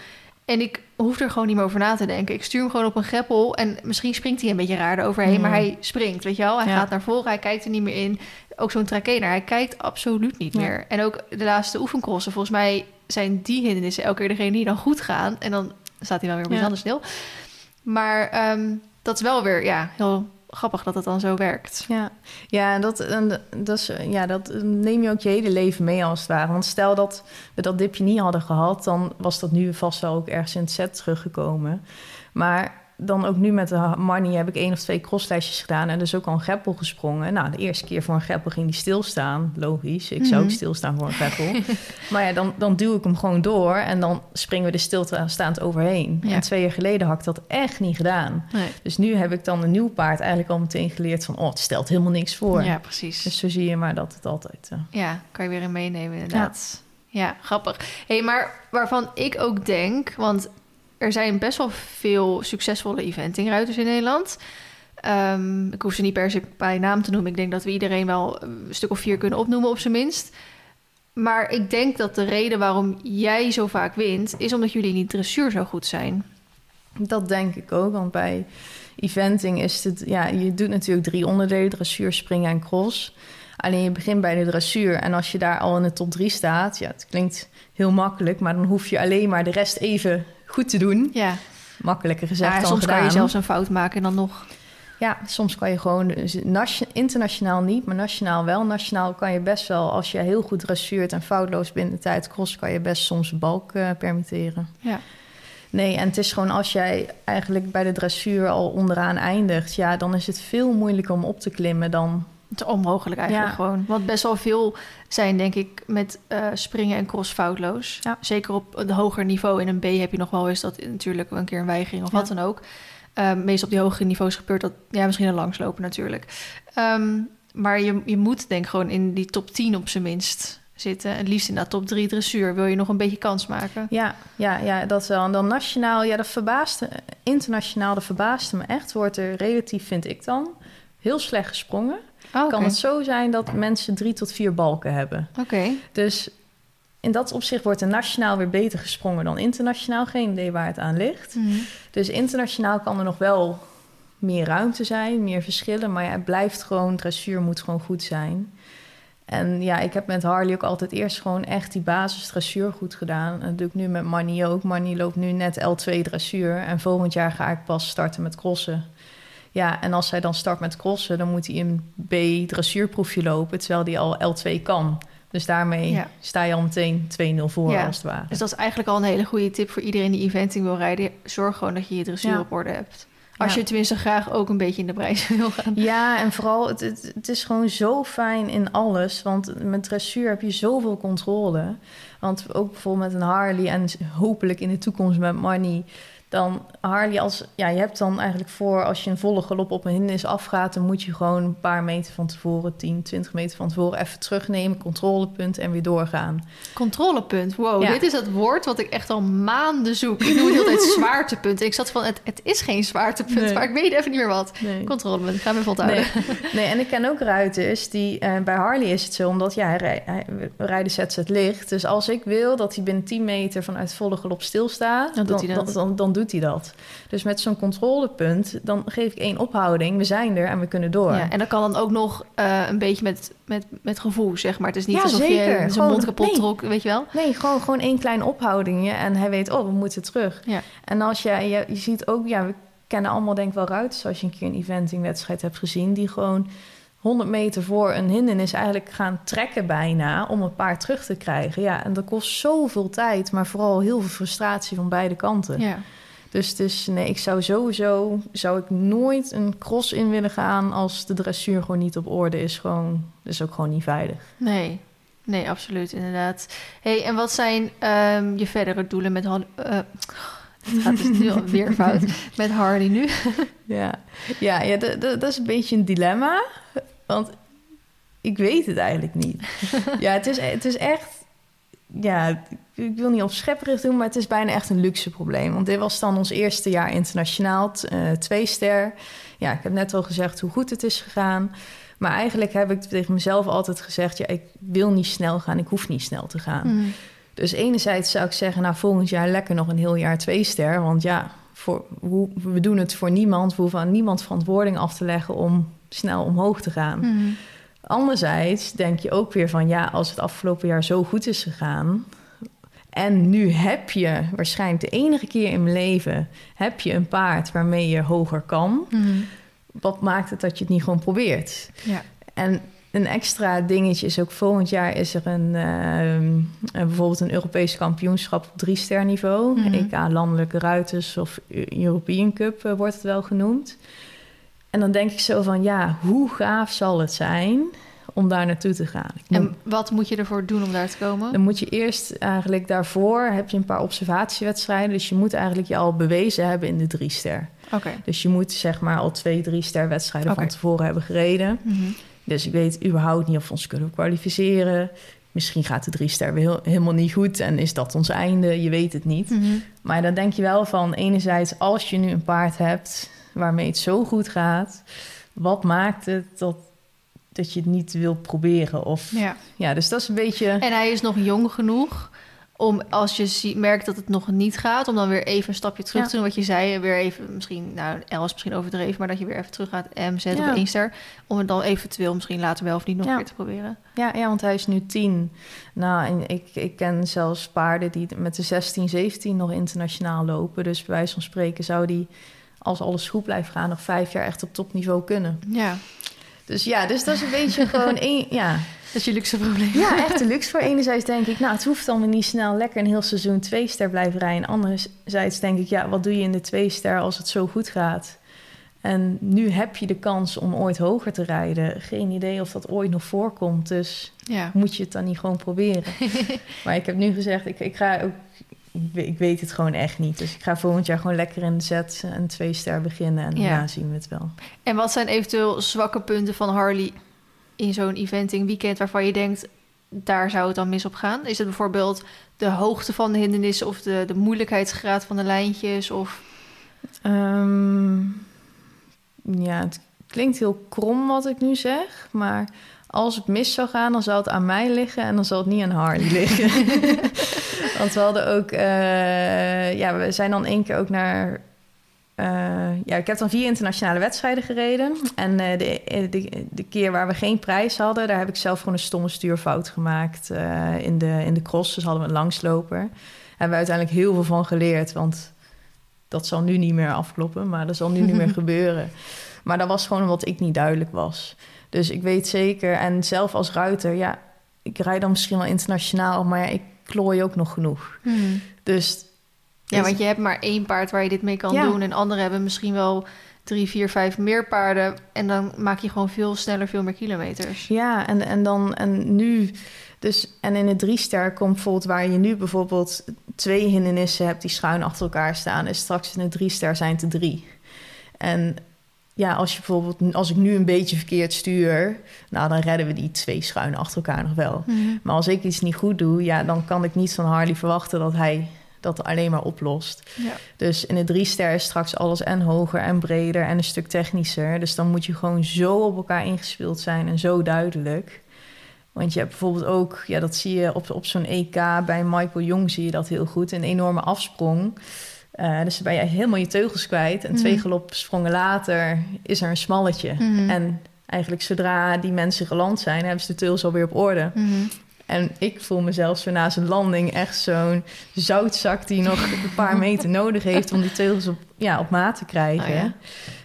En ik hoef er gewoon niet meer over na te denken. Ik stuur hem gewoon op een greppel. En misschien springt hij een beetje raar eroverheen. Mm. Maar hij springt, weet je wel. Hij Ja. gaat naar voren, hij kijkt er niet meer in. Ook zo'n trakener, hij kijkt absoluut niet Ja. meer. En ook de laatste oefencrossen. Volgens mij zijn die hindernissen elke keer degene die dan goed gaan. En dan staat hij wel weer Ja. bijzonder stil. Maar ehm, dat is wel weer ja, heel grappig dat het dan zo werkt. Ja, ja dat, en dat, is, ja, dat neem je ook je hele leven mee als het ware. Want stel dat we dat dipje niet hadden gehad... dan was dat nu vast wel ook ergens in het set teruggekomen. Maar dan ook nu met de Marnie heb ik één of twee crosslijstjes gedaan... en dus ook al een greppel gesprongen. Nou, de eerste keer voor een greppel ging die stilstaan. Logisch, ik zou ook Mhm. stilstaan voor een greppel. maar ja, dan, dan duw ik hem gewoon door... en dan springen we er stilstaand overheen. Ja. En twee jaar geleden had ik dat echt niet gedaan. Nee. Dus nu heb ik dan een nieuw paard eigenlijk al meteen geleerd van... oh, het stelt helemaal niks voor. Ja, precies. Dus zo zie je maar dat het altijd... eh, Ja, kan je weer in meenemen inderdaad. Ja, grappig. hey, maar waarvan ik ook denk, want er zijn best wel veel succesvolle eventingruiters in Nederland. Ehm, ik hoef ze niet per se bij naam te noemen. Ik denk dat we iedereen wel een stuk of vier kunnen opnoemen op zijn minst. Maar ik denk dat de reden waarom jij zo vaak wint, is omdat jullie die dressuur zo goed zijn. Dat denk ik ook, want bij eventing is het... Ja, je doet natuurlijk drie onderdelen, dressuur, springen en cross. Alleen je begint bij de dressuur en als je daar al in de top drie staat... Ja, het klinkt heel makkelijk, maar dan hoef je alleen maar de rest even goed te doen. Ja, Makkelijker gezegd ja dan soms gedaan. kan je zelfs een fout maken en dan nog. Ja, soms kan je gewoon, nation- internationaal niet, maar nationaal wel. Nationaal kan je best wel, als je heel goed dressuurt en foutloos binnen de tijd cross, kan je best soms balk eh, permitteren. Ja. Nee, en het is gewoon als jij eigenlijk bij de dressuur al onderaan eindigt, ja, dan is het veel moeilijker om op te klimmen dan. Het is onmogelijk eigenlijk Ja. gewoon. Want best wel veel zijn, denk ik, met eh, springen en cross foutloos. Ja. Zeker op een hoger niveau. In een B heb je nog wel eens dat natuurlijk een keer een weigering of Ja. wat dan ook. Ehm meestal op die hogere niveaus gebeurt dat, ja, misschien een langslopen natuurlijk. Ehm, maar je, je moet denk ik gewoon in die top 10 op zijn minst zitten. En liefst in dat top 3 dressuur. Wil je nog een beetje kans maken? Ja, ja, ja, dat wel. En dan nationaal, ja, dat verbaasde, internationaal, dat verbaasde me echt. Wordt er relatief, vind ik dan, heel slecht gesprongen. Oh, oké. Kan het zo zijn dat mensen drie tot vier balken hebben. Oké. Dus in dat opzicht wordt er nationaal weer beter gesprongen dan internationaal. Geen idee waar het aan ligt. Mhm. Dus internationaal kan er nog wel meer ruimte zijn, meer verschillen. Maar ja, het blijft gewoon, dressuur moet gewoon goed zijn. En ja, ik heb met Harley ook altijd eerst gewoon echt die basis dressuur goed gedaan. En dat doe ik nu met Marnie ook. Marnie loopt nu net L2 dressuur. En volgend jaar ga ik pas starten met crossen. Ja, en als zij dan start met crossen, dan moet hij een B dressuurproefje lopen, terwijl hij al L2 kan. Dus daarmee Ja. sta je al meteen 2-0 voor, Ja. als het ware. Dus dat is eigenlijk al een hele goede tip voor iedereen die eventing wil rijden. Zorg gewoon dat je je dressuur Ja. op orde hebt. Als je tenminste graag ook een beetje in de prijs wil gaan. Ja, en vooral, het, het, het is gewoon zo fijn in alles. Want met dressuur heb je zoveel controle. Want ook bijvoorbeeld met een Harley en hopelijk in de toekomst met Marnie... dan Harley als... Ja, je hebt dan eigenlijk voor als je een volle galop op een hindernis afgaat... dan moet je gewoon een paar meter van tevoren, 10, 20 meter van tevoren... even terugnemen, controlepunt en weer doorgaan. Controlepunt. Wow, Ja. dit is dat woord wat ik echt al maanden zoek. Ik noem het altijd zwaartepunt. Ik zat van, het, het is geen zwaartepunt, Nee. maar ik weet even niet meer wat. Nee. Controlepunt, ik ga me even onthouden. Nee, nee, en ik ken ook ruiters die... eh, bij Harley is het zo, omdat ja, hij, rij- hij, rijden zet het licht. Dus als ik wil dat hij binnen 10 meter vanuit volle galop stilstaat... Dan doet hij dat. Dan, dan, dan doet hij dat. Dus met zo'n controlepunt, dan geef ik één ophouding. We zijn er en we kunnen door. Ja, en dat kan dan ook nog eh, een beetje met, met, met gevoel, zeg maar. Het is niet Ja, alsof zeker. je zijn mond kapot nee. trok, weet je wel? Nee, gewoon, gewoon één klein ophoudingje en hij weet, oh, we moeten terug. Ja. En als je, je, je ziet ook, ja, we kennen allemaal denk ik wel ruiters als je een keer een eventingwedstrijd hebt gezien, die gewoon 100 meter voor een hindernis eigenlijk gaan trekken bijna om het paard terug te krijgen. Ja, en dat kost zoveel tijd, maar vooral heel veel frustratie van beide kanten. Ja. Dus, dus nee, ik zou sowieso zou ik nooit een cross in willen gaan als de dressuur gewoon niet op orde is. Gewoon, is ook gewoon niet veilig. Nee, nee, absoluut, inderdaad. hey, en wat zijn ehm, je verdere doelen met Han? eh, het gaat dus nu alweer fout met Hardy nu. Ja, ja, ja dat is een beetje een dilemma. Want ik weet het eigenlijk niet. ja, het is, het is echt... Ja, ik wil niet op schepperig doen, maar het is bijna echt een luxe probleem. Want dit was dan ons eerste jaar internationaal, eh, twee ster. Ja, ik heb net al gezegd hoe goed het is gegaan. Maar eigenlijk heb ik tegen mezelf altijd gezegd... ja, ik wil niet snel gaan, ik hoef niet snel te gaan. Mm. Dus enerzijds zou ik zeggen, nou volgend jaar lekker nog een heel jaar twee ster. Want ja, voor, we doen het voor niemand. We hoeven aan niemand verantwoording af te leggen om snel omhoog te gaan. Mm. Anderzijds denk je ook weer van, ja, als het afgelopen jaar zo goed is gegaan... en nu heb je waarschijnlijk de enige keer in mijn leven... heb je een paard waarmee je hoger kan... Mm. wat maakt het dat je het niet gewoon probeert? Ja. En een extra dingetje is ook volgend jaar is er een, ehm, eh, bijvoorbeeld een Europees kampioenschap op drie ster niveau. Mhm. EK landelijke ruiters of Eu- European Cup eh, wordt het wel genoemd. En dan denk ik zo van ja, hoe gaaf zal het zijn om daar naartoe te gaan? Moet- En wat moet je ervoor doen om daar te komen? dan moet je eerst eigenlijk daarvoor heb je een paar observatiewedstrijden. Dus je moet eigenlijk je al bewezen hebben in de drie ster. Oké. Dus je moet zeg maar al twee drie ster wedstrijden van tevoren hebben gereden. Mhm. Dus ik weet überhaupt niet of we ons kunnen kwalificeren. Misschien gaat de drie ster weer heel- helemaal niet goed en is dat ons einde. Je weet het niet. Mhm. Maar dan denk je wel van, enerzijds, als je nu een paard hebt waarmee het zo goed gaat, wat maakt het dat, dat je het niet wil proberen? Of, ja. Ja. dus dat is een beetje. En hij is nog jong genoeg om als je zie- merkt dat het nog niet gaat, om dan weer even een stapje terug Ja. te doen. Wat je zei, weer even misschien, nou, L is misschien overdreven, maar dat je weer even terug gaat M zet Ja. op ster. Om het dan eventueel misschien later wel of niet nog Ja. weer te proberen. Ja, ja, want hij is nu tien. Nou, en ik, ik ken zelfs paarden die met de 16, 17 nog internationaal lopen. Dus bij wijze van spreken zou die, als alles goed blijft gaan, nog vijf jaar echt op topniveau kunnen. Ja, Dus ja, dus dat is een beetje gewoon één, ja, dat is je luxe probleem. ja, echt de luxe voor. Enerzijds denk ik, nou, het hoeft dan weer niet snel lekker een heel seizoen twee ster blijven rijden. Anderzijds denk ik, ja, wat doe je in de twee ster als het zo goed gaat? En nu heb je de kans om ooit hoger te rijden. Geen idee of dat ooit nog voorkomt. Dus Ja. moet je het dan niet gewoon proberen? maar ik heb nu gezegd, ik, ik ga ook. Ik we- ik weet het gewoon echt niet. Dus ik ga volgend jaar gewoon lekker in de zet een twee ster beginnen. En Ja. zien we het wel. En wat zijn eventueel zwakke punten van Harley in zo'n eventing weekend waarvan je denkt, daar zou het dan mis op gaan? Is het bijvoorbeeld de hoogte van de hindernissen of de, de moeilijkheidsgraad van de lijntjes? Of... Ehm, ja, het klinkt heel krom wat ik nu zeg, maar als het mis zou gaan, dan zal het aan mij liggen en dan zal het niet aan Harley liggen. Want we hadden ook, eh, ja, we zijn dan één keer ook naar. eh, ja, ik heb dan vier internationale wedstrijden gereden. En eh, de, de, de keer waar we geen prijs hadden, daar heb ik zelf gewoon een stomme stuurfout gemaakt in, de, in de cross. Dus hadden we een langsloper. Daar hebben we uiteindelijk heel veel van geleerd. Want dat zal nu niet meer afkloppen, maar dat zal nu niet meer gebeuren. Maar dat was gewoon omdat ik niet duidelijk was. Dus ik weet zeker, en zelf als ruiter, ja, ik rijd dan misschien wel internationaal, maar ja, ik klooi ook nog genoeg. Dus Ja, want je hebt maar één paard waar je dit mee kan Ja. doen. En anderen hebben misschien wel drie, vier, vijf meer paarden. En dan maak je gewoon veel sneller, veel meer kilometers. Ja, en, en dan en nu. Dus, en in het drie ster komt bijvoorbeeld waar je nu bijvoorbeeld twee hindernissen hebt die schuin achter elkaar staan. En straks in het drie ster zijn het er drie. En ja, als je bijvoorbeeld, als ik nu een beetje verkeerd stuur, nou dan redden we die twee schuin achter elkaar nog wel. Maar als ik iets niet goed doe, ja, dan kan ik niet van Harley verwachten dat hij dat alleen maar oplost. Ja. Dus in de drie ster is straks alles en hoger en breder en een stuk technischer. Dus dan moet je gewoon zo op elkaar ingespeeld zijn en zo duidelijk. Want je hebt bijvoorbeeld ook, ja, dat zie je op, op zo'n EK bij Michael Jong zie je dat heel goed, een enorme afsprong. Eh, dus dan ben je helemaal je teugels kwijt. En twee Mhm. galopsprongen later is er een smalletje. Mhm. En eigenlijk zodra die mensen geland zijn, hebben ze de teugels alweer op orde. Mhm. En ik voel mezelf zo na zijn landing echt zo'n zoutzak die nog een paar meter nodig heeft om die teugels op, ja, op maat te krijgen. Oh ja.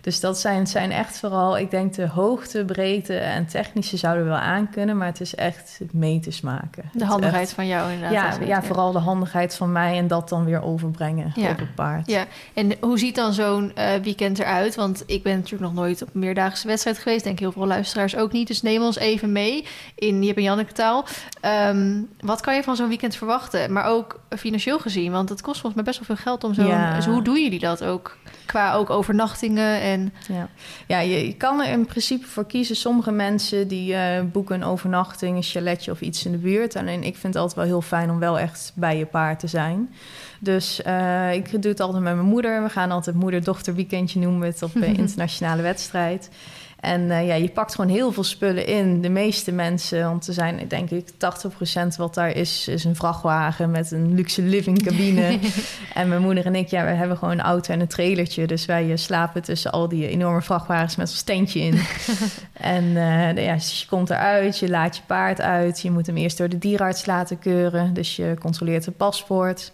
Dus dat zijn, zijn echt vooral, ik denk de hoogte, breedte en technische zouden wel aankunnen, maar het is echt het meters maken. De handigheid echt- van jou inderdaad. ja, ja, vooral de handigheid van mij en dat dan weer overbrengen Ja. op het paard. Ja, en hoe ziet dan zo'n eh, weekend eruit? Want ik ben natuurlijk nog nooit op een meerdaagse wedstrijd geweest. Denk heel veel luisteraars ook niet. Dus neem ons even mee in Jip en Janneke taal. Ehm, wat kan je van zo'n weekend verwachten? Maar ook financieel gezien, want het kost volgens mij best wel veel geld om zo'n... Dus hoe doen jullie dat ook? Qua ook overnachtingen en... Ja, ja je, je kan er in principe voor kiezen. Sommige mensen die eh, boeken een overnachting, een chaletje of iets in de buurt. Alleen ik vind het altijd wel heel fijn om wel echt bij je paard te zijn. Dus eh, ik doe het altijd met mijn moeder. We gaan altijd moeder-dochter weekendje noemen we het op een internationale wedstrijd. En eh, ja, je pakt gewoon heel veel spullen in. De meeste mensen, want er zijn denk ik 80% wat daar is, is een vrachtwagen met een luxe living cabine. En mijn moeder en ik, ja, we hebben gewoon een auto en een trailertje. Dus wij eh, slapen tussen al die enorme vrachtwagens met ons tentje in. en eh, ja, dus je komt eruit, je laat je paard uit. Je moet hem eerst door de dierenarts laten keuren. Dus je controleert het paspoort.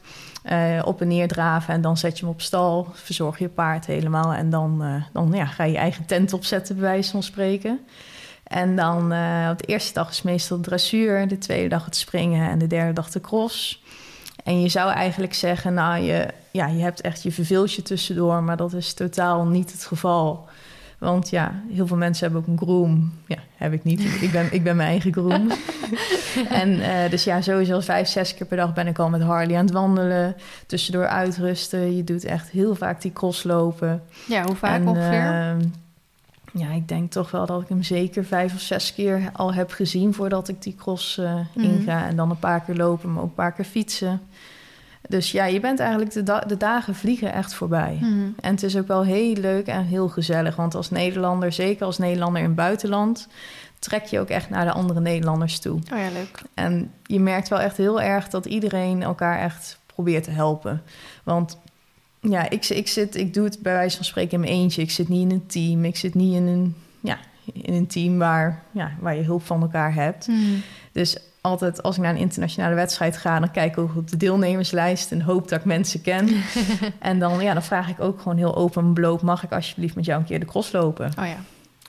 Eh, op en neer draven en dan zet je hem op stal. Verzorg je paard helemaal. En dan, eh, dan ja, ga je je eigen tent opzetten, bij wijze van spreken. En dan eh, op de eerste dag is meestal dressuur, de tweede dag het springen en de derde dag de cross. En je zou eigenlijk zeggen, nou, je, ja, je hebt echt je verveeltje tussendoor, maar dat is totaal niet het geval. Want ja, heel veel mensen hebben ook een groom. Ja, heb ik niet. Ik ben, ik ben mijn eigen groom. en eh, dus ja, sowieso vijf, zes keer per dag ben ik al met Harley aan het wandelen. Tussendoor uitrusten. Je doet echt heel vaak die crosslopen. Ja, hoe vaak En, ongeveer? ehm, ja, ik denk toch wel dat ik hem zeker vijf of zes keer al heb gezien voordat ik die cross eh, Mhm. inga. En dan een paar keer lopen, maar ook een paar keer fietsen. Dus ja, je bent eigenlijk de, da- de dagen vliegen echt voorbij. Mhm. En het is ook wel heel leuk en heel gezellig. Want als Nederlander, zeker als Nederlander in het buitenland, trek je ook echt naar de andere Nederlanders toe. Oh ja, leuk. En je merkt wel echt heel erg dat iedereen elkaar echt probeert te helpen. Want ja, ik, ik, zit, ik doe het bij wijze van spreken in mijn eentje. Ik zit niet in een team. Ik zit niet in een, ja, in een team waar, ja, waar je hulp van elkaar hebt. Mhm. Dus altijd als ik naar een internationale wedstrijd ga, dan kijk ik ook op de deelnemerslijst en hoop dat ik mensen ken. en dan, ja, dan vraag ik ook gewoon heel open en bloot: mag ik alsjeblieft met jou een keer de cross lopen? Oh ja.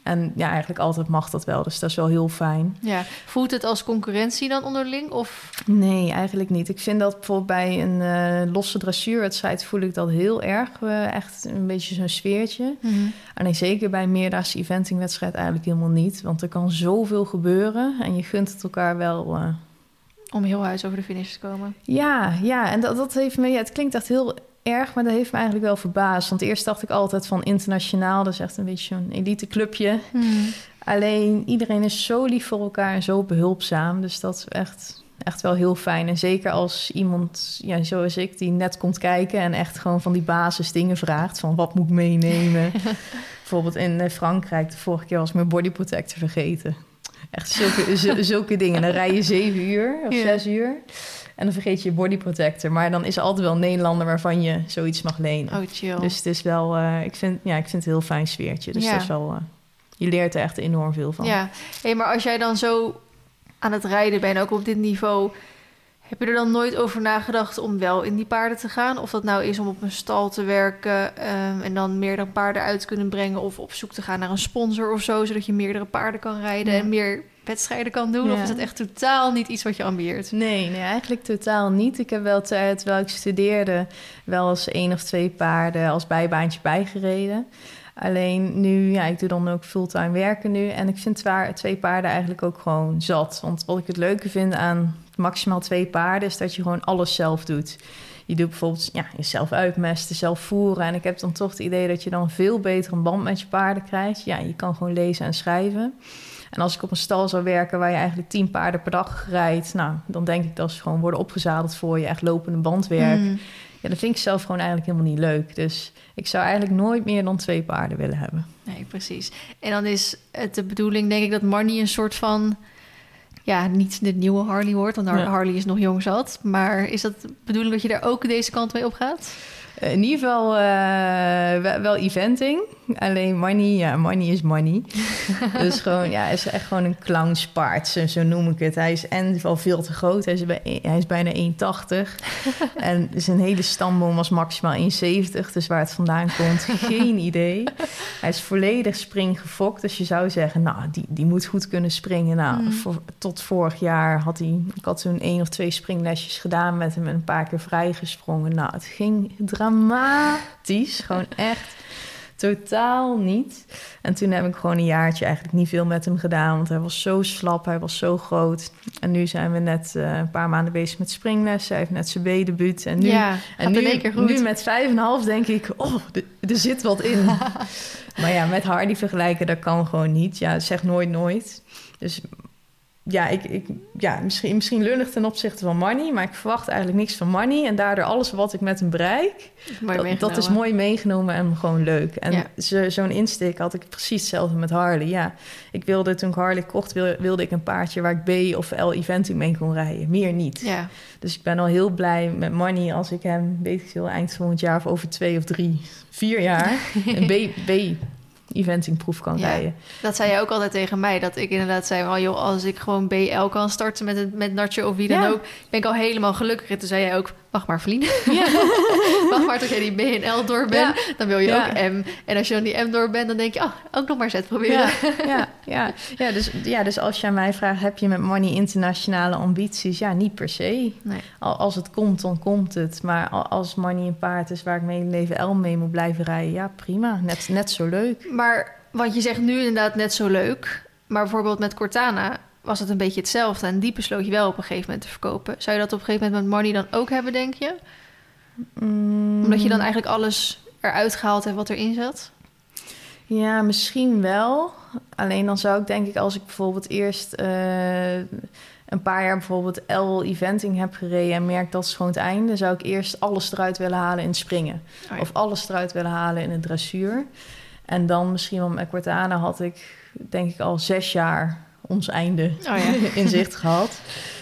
En ja, eigenlijk altijd mag dat wel. Dus dat is wel heel fijn. ja. Voelt het als concurrentie dan onderling? Of... Nee, eigenlijk niet. Ik vind dat bijvoorbeeld bij een eh, losse dressuurwedstrijd voel ik dat heel erg. eh, echt een beetje zo'n sfeertje. Alleen zeker bij een meerdaagse eventingwedstrijd eigenlijk helemaal niet. Want er kan zoveel gebeuren en je gunt het elkaar wel. eh, Om heel huis over de finish te komen. Ja, ja, en dat, dat heeft me... Ja, het klinkt echt heel erg, maar dat heeft me eigenlijk wel verbaasd. Want eerst dacht ik altijd van internationaal, dat is echt een beetje zo'n eliteclubje. Alleen iedereen is zo lief voor elkaar en zo behulpzaam. Dus dat is echt, echt wel heel fijn. En zeker als iemand, ja, zoals ik, die net komt kijken en echt gewoon van die basis dingen vraagt. Van wat moet ik meenemen? Bijvoorbeeld in eh, Frankrijk, de vorige keer was ik mijn body protector vergeten. Echt zulke, zu- zulke dingen. Dan rij je zeven uur of Ja. zes uur. En dan vergeet je je body protector. Maar dan is er altijd wel een Nederlander waarvan je zoiets mag lenen. Oh, chill. Dus het is wel, eh, ik, vind, ja, ik vind het een heel fijn sfeertje. Dus Ja. dat is wel, eh, je leert er echt enorm veel van. Ja, hey, maar als jij dan zo aan het rijden bent, ook op dit niveau, heb je er dan nooit over nagedacht om wel in die paarden te gaan? Of dat nou is om op een stal te werken ehm, en dan meerdere paarden uit te kunnen brengen, of op zoek te gaan naar een sponsor of zo, zodat je meerdere paarden kan rijden Ja. en meer wedstrijden kan doen? Of is dat echt totaal niet iets wat je ambieert? Nee, nee, eigenlijk totaal niet. Ik heb wel ter- terwijl ik studeerde wel eens één of twee paarden als bijbaantje bijgereden. Alleen nu, ja, ik doe dan ook fulltime werken nu. En ik vind twee paarden eigenlijk ook gewoon zat. Want wat ik het leuke vind aan maximaal twee paarden... is dat je gewoon alles zelf doet. Je doet bijvoorbeeld ja, jezelf uitmesten, zelf voeren. En ik heb dan toch het idee dat je dan veel beter een band met je paarden krijgt. Ja, je kan gewoon lezen en schrijven. En als ik op een stal zou werken waar je eigenlijk tien paarden per dag rijdt... nou, dan denk ik dat ze gewoon worden opgezadeld voor je. Echt lopende bandwerk. Mm. Ja, dat vind ik zelf gewoon eigenlijk helemaal niet leuk. Dus ik zou eigenlijk nooit meer dan twee paarden willen hebben. Nee, precies. En dan is het de bedoeling, denk ik, dat Marnie een soort van... Ja, niet de nieuwe Harley wordt, want Ja. Harley is nog jong zat. Maar is dat de bedoeling dat je daar ook deze kant mee op gaat? Eh, In ieder geval eh, wel, wel eventing. Alleen money, ja, money is money. dus gewoon, ja, hij is echt gewoon een clownspaard, zo, zo noem ik het. Hij is en wel veel te groot. Hij is, bij, hij is bijna 1,80. en zijn hele stamboom was maximaal 1,70. Dus waar het vandaan komt, geen idee. Hij is volledig springgefokt. Dus je zou zeggen, nou, die, die moet goed kunnen springen. Nou, Mm. voor, tot vorig jaar had hij... Ik had toen één of twee springlesjes gedaan met hem... en een paar keer vrijgesprongen. Nou, het ging dramatisch. Gewoon echt totaal niet. En toen heb ik gewoon een jaartje eigenlijk niet veel met hem gedaan... want hij was zo slap, hij was zo groot. En nu zijn we net eh, een paar maanden bezig met springlessen. Hij heeft net zijn B-debuut. En nu, ja, en nu, nu met 5,5 denk ik, oh, er- er zit wat in. maar ja, met Hardy vergelijken, dat kan gewoon niet. Ja, zeg nooit nooit. Dus ja, ik, ik, ja misschien, misschien lullig ten opzichte van Money, maar ik verwacht eigenlijk niks van Money. En daardoor alles wat ik met hem bereik, dat, dat is mooi meegenomen en gewoon leuk. En Ja. zo- zo'n insteek had ik precies hetzelfde met Harley. Ja, ik wilde toen ik Harley kocht, wilde, wilde ik een paardje waar ik B of L eventing mee kon rijden. Meer niet. Ja, Dus ik ben al heel blij met Money als ik hem, weet ik veel, eind volgend jaar of over twee of drie, vier jaar een B, B eventingproef kan Ja. rijden. dat zei je ook altijd tegen mij. Dat ik inderdaad zei, oh joh, als ik gewoon BL kan starten met, het, met Nacho of wie dan Ja. ook, ben ik al helemaal gelukkig. En toen zei jij ook, wacht maar vriend. wacht maar tot jij die B en L door bent. Dan wil je Ja. ook M. En als je dan die M door bent, dan denk je, oh, ook nog maar Z proberen. Ja, ja, ja. Ja, dus, ja, dus als je aan mij vraagt, heb je met Money internationale ambities? Ja, niet per se. Nee. Al- Als het komt, dan komt het. Maar al- als Money een paard is waar ik mijn leven L mee moet blijven rijden, ja, prima. Net, net zo leuk. Maar wat je zegt nu inderdaad net zo leuk. Maar bijvoorbeeld met Cortana was het een beetje hetzelfde. En die besloot je wel op een gegeven moment te verkopen. Zou je dat op een gegeven moment met Money dan ook hebben, denk je? Mm, Omdat je dan eigenlijk alles eruit gehaald hebt wat erin zat? Ja, misschien wel. Alleen dan zou ik denk ik, als ik bijvoorbeeld eerst eh, een paar jaar bijvoorbeeld L-eventing heb gereden en merk dat is gewoon het einde, zou ik eerst alles eruit willen halen in het springen. Oh ja. Of alles eruit willen halen in het dressuur. En dan misschien wel met Cortana had ik denk ik al zes jaar ons einde Oh ja. in zicht gehad.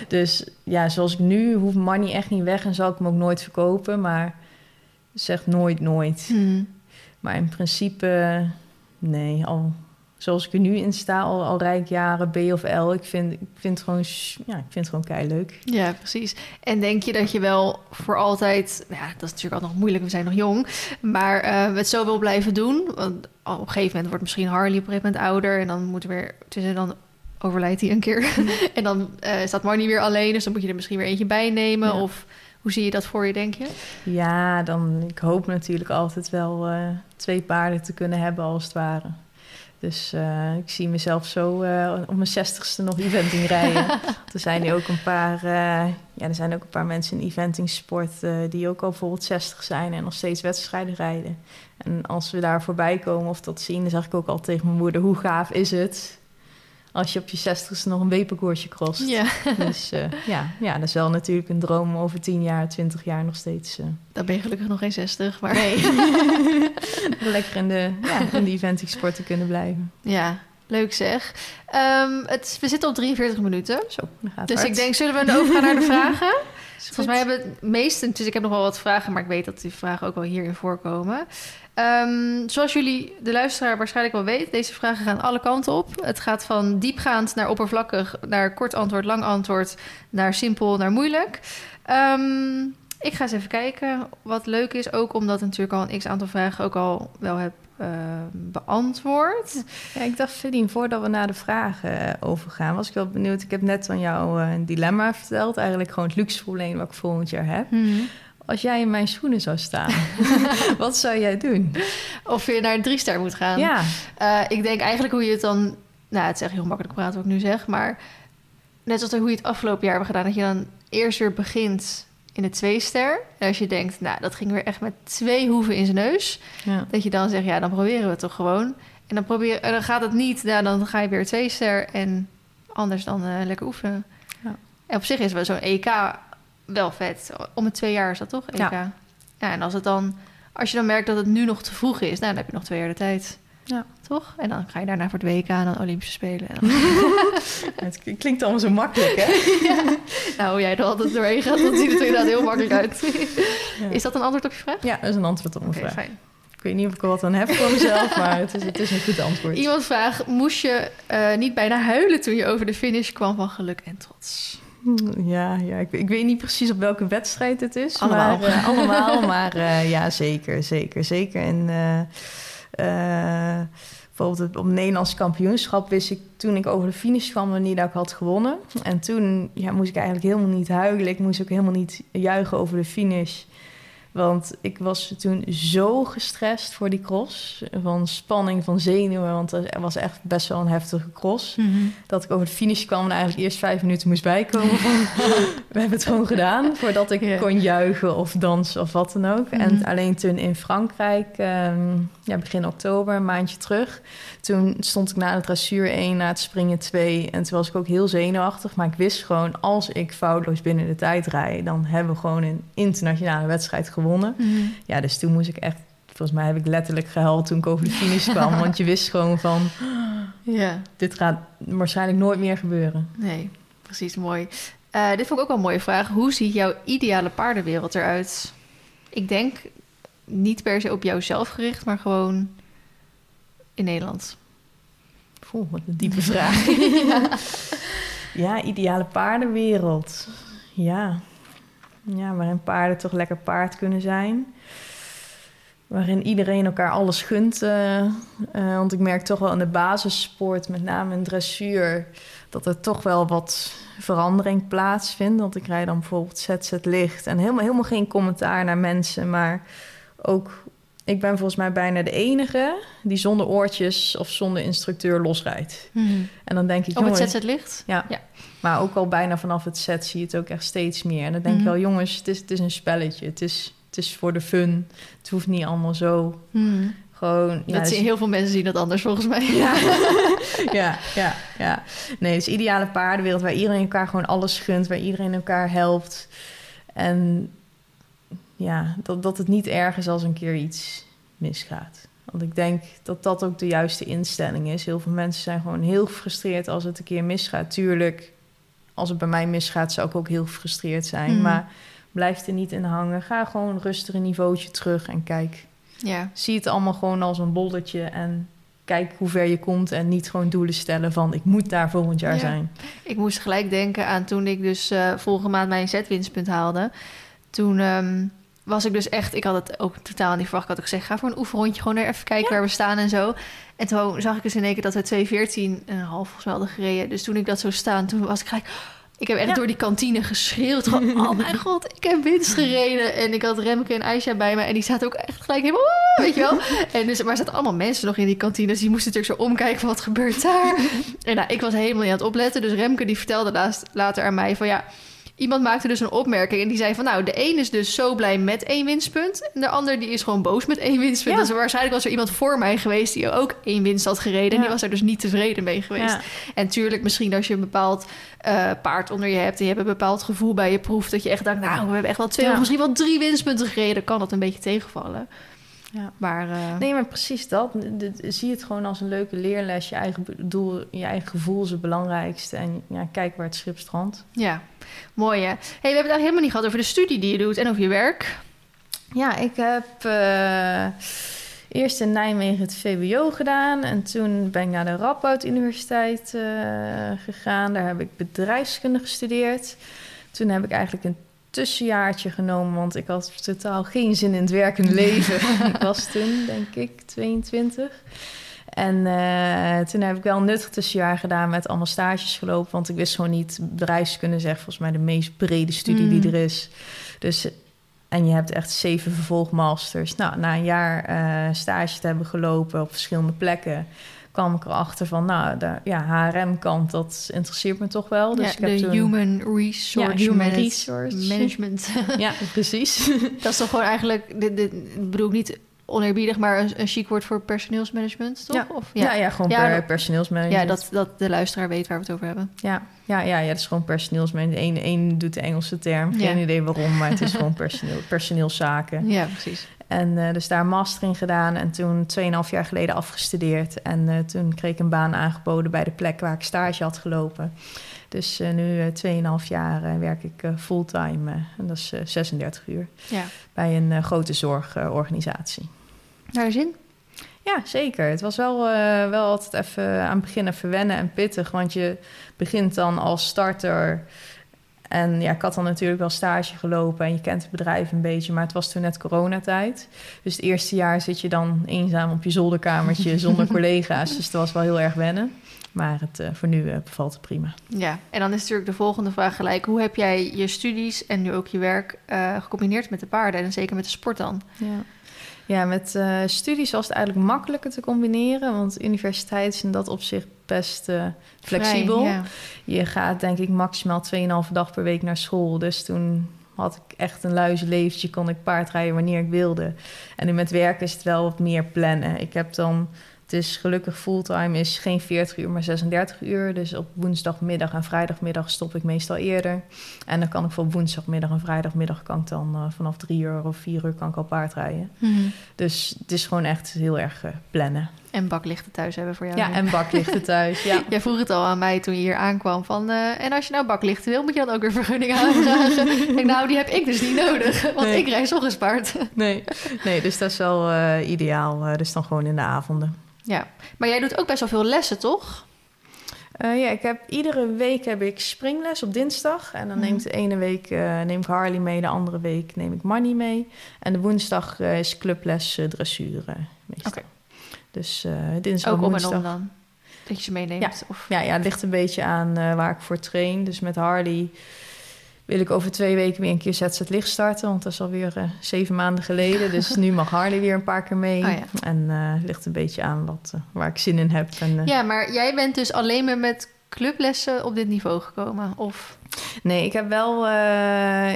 Dus ja, zoals ik nu hoeft money echt niet weg en zal ik hem ook nooit verkopen. Maar zeg nooit nooit. Hmm. Maar in principe, nee, al zoals ik er nu in sta, al, al rijk jaren B of L. Ik vind, ik vind het gewoon, ja, ik vind het gewoon kei leuk. Ja, precies. En denk je dat je wel voor altijd... Ja, dat is natuurlijk altijd nog moeilijk, we zijn nog jong. Maar eh, het zo wil blijven doen? Want op een gegeven moment wordt misschien Harley op een gegeven moment ouder... en dan moet er weer... Tussen dan overlijdt hij een keer. en dan eh, staat Marnie weer alleen... dus dan moet je er misschien weer eentje bij nemen. Ja. Of hoe zie je dat voor je, denk je? Ja, dan, ik hoop natuurlijk altijd wel eh, twee paarden te kunnen hebben als het ware. Dus eh, ik zie mezelf zo eh, op mijn zestigste nog eventing rijden. er zijn nu ook een paar, ja, er zijn ook een paar mensen in eventingsport eh, die ook al bijvoorbeeld 60 zijn en nog steeds wedstrijden rijden. En als we daar voorbij komen of dat zien, dan zeg ik ook al tegen mijn moeder: hoe gaaf is het als je op je zestigste nog een B-parcoursje crost? Ja, Dus eh, ja, ja, dat is wel natuurlijk een droom om over 10 jaar, 20 jaar nog steeds. eh, dan ben je gelukkig nog geen 60. Maar Nee. Lekker in de, ja, in de eventingsport te kunnen blijven. ja, leuk zeg. Ehm, het, we zitten op 43 minuten. Zo, gaat Dus hard. ik denk, zullen we dan overgaan naar de vragen? Volgens mij hebben het meeste... Dus ik heb nog wel wat vragen, maar ik weet dat die vragen ook wel hierin voorkomen. Ehm, zoals jullie, de luisteraar waarschijnlijk wel weet... deze vragen gaan alle kanten op. Het gaat van diepgaand naar oppervlakkig... naar kort antwoord, lang antwoord... naar simpel, naar moeilijk. Ehm, ik ga eens even kijken wat leuk is. Ook omdat ik natuurlijk al een x-aantal vragen ook al wel heb eh, beantwoord. Ja, ik dacht, Ferdien, voordat we naar de vragen eh, overgaan... was ik wel benieuwd. Ik heb net aan jou eh, een dilemma verteld. Eigenlijk gewoon het luxe probleem wat ik volgend jaar heb. Als jij in mijn schoenen zou staan, wat zou jij doen? Of je naar een drie-ster moet gaan. Ja, Eh, ik denk eigenlijk hoe je het dan... Nou, het is echt heel makkelijk praten wat ik nu zeg. Maar net zoals hoe je het afgelopen jaar hebben gedaan... dat je dan eerst weer begint in de twee-ster. En als je denkt, nou, dat ging weer echt met twee hoeven in zijn neus... ja. dat je dan zegt, ja, dan proberen we het toch gewoon. En dan, probeer, en dan gaat het niet, nou, dan ga je weer twee-ster... en anders dan eh, lekker oefenen. Ja. En op zich is wel zo'n EK wel vet. Om het twee jaar is dat toch, EK? Ja. ja, en als het dan... Als je dan merkt dat het nu nog te vroeg is... nou, dan heb je nog twee jaar de tijd. Ja. Toch? En dan ga je daarna voor het WK en dan Olympische Spelen. En dan- Het klinkt allemaal zo makkelijk, hè? nou, hoe jij er altijd doorheen gaat, dat ziet er inderdaad heel makkelijk uit. Ja. Is dat een antwoord op je vraag? Ja, dat is een antwoord op mijn vraag. fijn. Ik weet niet of ik er wat aan heb voor mezelf, maar het is, het is een goed antwoord. Iemand vraagt, moest je uh, niet bijna huilen toen je over de finish kwam van geluk en trots? Ja, ja ik, ik weet niet precies op welke wedstrijd het is. Allemaal. Maar, uh, allemaal, maar uh, ja, zeker, zeker, zeker. En bijvoorbeeld op het Nederlands kampioenschap wist ik toen ik over de finish kwam niet dat ik had gewonnen. En toen ja, moest ik eigenlijk helemaal niet huilen. Ik moest ook helemaal niet juichen over de finish. Want ik was toen zo gestrest voor die cross. Van spanning, van zenuwen. Want het was echt best wel een heftige cross. Mhm. Dat ik over de finish kwam en eigenlijk eerst vijf minuten moest bijkomen. Van, we hebben het gewoon gedaan. Voordat ik kon juichen of dansen of wat dan ook. Mhm. En alleen toen in Frankrijk, ehm, ja, begin oktober, een maandje terug. Toen stond ik na de dressuur 1, na het springen 2. En toen was ik ook heel zenuwachtig. Maar ik wist gewoon, als ik foutloos binnen de tijd rijd... dan hebben we gewoon een internationale wedstrijd gewonnen. Mhm. Ja, dus toen moest ik echt... Volgens mij heb ik letterlijk gehuild toen ik over de finish kwam. want je wist gewoon van, Ja, dit gaat waarschijnlijk nooit meer gebeuren. nee, precies, mooi. Eh, dit vond ik ook wel een mooie vraag. Hoe ziet jouw ideale paardenwereld eruit? Ik denk niet per se op jouzelf gericht, maar gewoon in Nederland. Oeh, wat een diepe vraag. ja, ideale paardenwereld. Ja. Ja, waarin paarden toch lekker paard kunnen zijn. Waarin iedereen elkaar alles gunt. eh, eh, want ik merk toch wel in de basissport, met name in dressuur... dat er toch wel wat verandering plaatsvindt. Want ik rijd dan bijvoorbeeld ZZ licht. En helemaal, helemaal geen commentaar naar mensen, maar ook... Ik ben volgens mij bijna de enige die zonder oortjes of zonder instructeur losrijdt. En dan denk ik, Op het jongens, ZZ Licht? ja. Ja. Maar ook al bijna vanaf het set zie je het ook echt steeds meer. En dan denk Mhm. je wel, jongens, het is, het is een spelletje. Het is, het is voor de fun. Het hoeft niet allemaal zo. Hmm. Gewoon. Ja, dat zien, heel veel mensen zien dat anders volgens mij. ja. ja, ja, ja. Nee, het is ideale paardenwereld waar iedereen elkaar gewoon alles gunt, waar iedereen elkaar helpt. En ja, dat, dat het niet erg is als een keer iets misgaat. Want ik denk dat dat ook de juiste instelling is. Heel veel mensen zijn gewoon heel gefrustreerd als het een keer misgaat. Tuurlijk, als het bij mij misgaat, zou ik ook heel gefrustreerd zijn. Mhm. Maar blijf er niet in hangen. Ga gewoon rustig een niveautje terug en kijk Ja, zie het allemaal gewoon als een bolletje en kijk hoe ver je komt en niet gewoon doelen stellen van ik moet daar volgend jaar Ja. zijn. ik moest gelijk denken aan toen ik dus eh vorige maand mijn zetwinstpunt haalde. Toen ehm, was ik dus echt, ik had het ook totaal niet verwacht. Ik had ook gezegd, ga voor een oefenrondje gewoon even kijken waar we staan en zo. En toen zag ik dus in één keer dat we 2.14 en een half volgens mij hadden gereden. Dus toen ik dat zo staan, toen was ik gelijk... Ik heb echt Ja. door die kantine geschreeuwd. Gewoon, oh mijn god, ik heb winst gereden. En ik had Remke en Aisha bij me. En die zaten ook echt gelijk helemaal... Weet je wel? En dus, maar er zaten allemaal mensen nog in die kantine. Dus die moesten natuurlijk zo omkijken van wat gebeurt daar. En nou, ik was helemaal niet aan het opletten. Dus Remke die vertelde laatst, later aan mij van ja... Iemand maakte dus een opmerking en die zei van... nou, de een is dus zo blij met één winstpunt... en de ander die is gewoon boos met één winstpunt. Ja. Dus waarschijnlijk was er iemand voor mij geweest... die ook één winst had gereden... en Ja. die was er dus niet tevreden mee geweest. Ja. En tuurlijk, misschien als je een bepaald eh, paard onder je hebt... en je hebt een bepaald gevoel bij je proef... dat je echt denkt, nou, we hebben echt wel twee of misschien wel drie winstpunten gereden... kan dat een beetje tegenvallen. Ja. Maar eh, Nee, maar precies dat. Zie het gewoon als een leuke leerles. Je eigen doel, je eigen gevoel is het belangrijkste. En ja, kijk waar het schip strandt. ja, mooi hè. Hey, we hebben het eigenlijk helemaal niet gehad over de studie die je doet... en over je werk. Ja, ik heb eh, eerst in Nijmegen het VWO gedaan. En toen ben ik naar de Radboud Universiteit eh, gegaan. Daar heb ik bedrijfskunde gestudeerd. Toen heb ik eigenlijk een tussenjaartje genomen, want ik had totaal geen zin in het werkende leven. ik was toen, denk ik, 22. En eh, toen heb ik wel een nuttig tussenjaar gedaan met allemaal stages gelopen. Want ik wist gewoon niet, bedrijfskunde echt volgens mij de meest brede studie Mm. die er is. Dus, en je hebt echt zeven vervolgmasters. Nou, na een jaar eh, stage te hebben gelopen op verschillende plekken... kwam ik erachter van, nou, de ja, HRM-kant, dat interesseert me toch wel. Dus ja, ik heb de toen- Human Resource, Ja, human Manage- resource. Management. Ja, precies. dat is toch gewoon eigenlijk... Dit, dit, ik bedoel ik niet oneerbiedig... maar een, een chic woord voor personeelsmanagement, toch? Ja. Of, Ja, ja, gewoon Ja, per dat- personeelsmanager. Ja, dat, dat de luisteraar weet waar we het over hebben. Ja, ja, ja, ja, dat is gewoon personeelsmanager. Eén één doet de Engelse term. Geen idee waarom, maar het is gewoon personeel, personeelszaken. Ja, precies. En eh, dus daar master in gedaan en toen 2,5 jaar geleden afgestudeerd. En eh, toen kreeg ik een baan aangeboden bij de plek waar ik stage had gelopen. Dus eh, nu eh 2,5 jaar werk ik fulltime. en dat is eh, 36 uur Ja. bij een grote zorgorganisatie. Naar zin? Ja, zeker. Het was wel, wel altijd even aan het begin even wennen en pittig. Want je begint dan als starter. En ja, ik had dan natuurlijk wel stage gelopen en je kent het bedrijf een beetje, maar het was toen net coronatijd. Dus het eerste jaar zit je dan eenzaam op je zolderkamertje zonder collega's. Dus dat was wel heel erg wennen. Maar het, uh, voor nu uh, bevalt het prima. Ja, en dan is natuurlijk de volgende vraag gelijk. Hoe heb jij je studies en nu ook je werk uh, gecombineerd met de paarden en zeker met de sport dan? Ja. Ja, met uh, studies was het eigenlijk makkelijker te combineren. Want universiteit is in dat opzicht best uh, flexibel. Vrij, ja. Je gaat denk ik maximaal 2,5 dag per week naar school. Dus toen had ik echt een luizenleventje. Kon ik paardrijden wanneer ik wilde. En nu met werk is het wel wat meer plannen. Ik heb dan het is gelukkig fulltime, is geen 40 uur, maar 36 uur. Dus op woensdagmiddag en vrijdagmiddag stop ik meestal eerder. En dan kan ik voor woensdagmiddag en vrijdagmiddag kan ik dan uh, vanaf drie uur of vier uur kan ik al paardrijden. Mm -hmm. Dus het is gewoon echt heel erg uh, plannen. En baklichten thuis hebben voor jou. Ja, en baklichten thuis. Ja. Jij vroeg het al aan mij toen je hier aankwam. Van, uh, en als je nou baklichten wil, moet je dan ook weer vergunning aanvragen. ik, nou, die heb ik dus niet nodig. Want nee. ik rij ochtends paard. nee. nee, dus dat is wel ideaal. dus dan gewoon in de avonden. Ja, maar jij doet ook best wel veel lessen, toch? Uh, ja, ik heb iedere week heb ik springles op dinsdag. En dan neemt de ene week uh, neem ik Harley mee, de andere week neem ik Money mee. En de woensdag uh, is clubles dressuur meestal. Okay. Dus dinsdag ook woensdag. om en om dan? Dat je ze meeneemt? Ja, of? ja, ja, het ligt een beetje aan waar ik voor train. Dus met Harley wil ik over twee weken weer een keer Zet het licht starten. Want dat is alweer uh, zeven maanden geleden. Dus nu mag Harley weer een paar keer mee. Oh ja. En uh, ligt een beetje aan wat, uh, waar ik zin in heb. En, ja, maar jij bent dus alleen maar met clublessen op dit niveau gekomen? Of? Nee, ik heb wel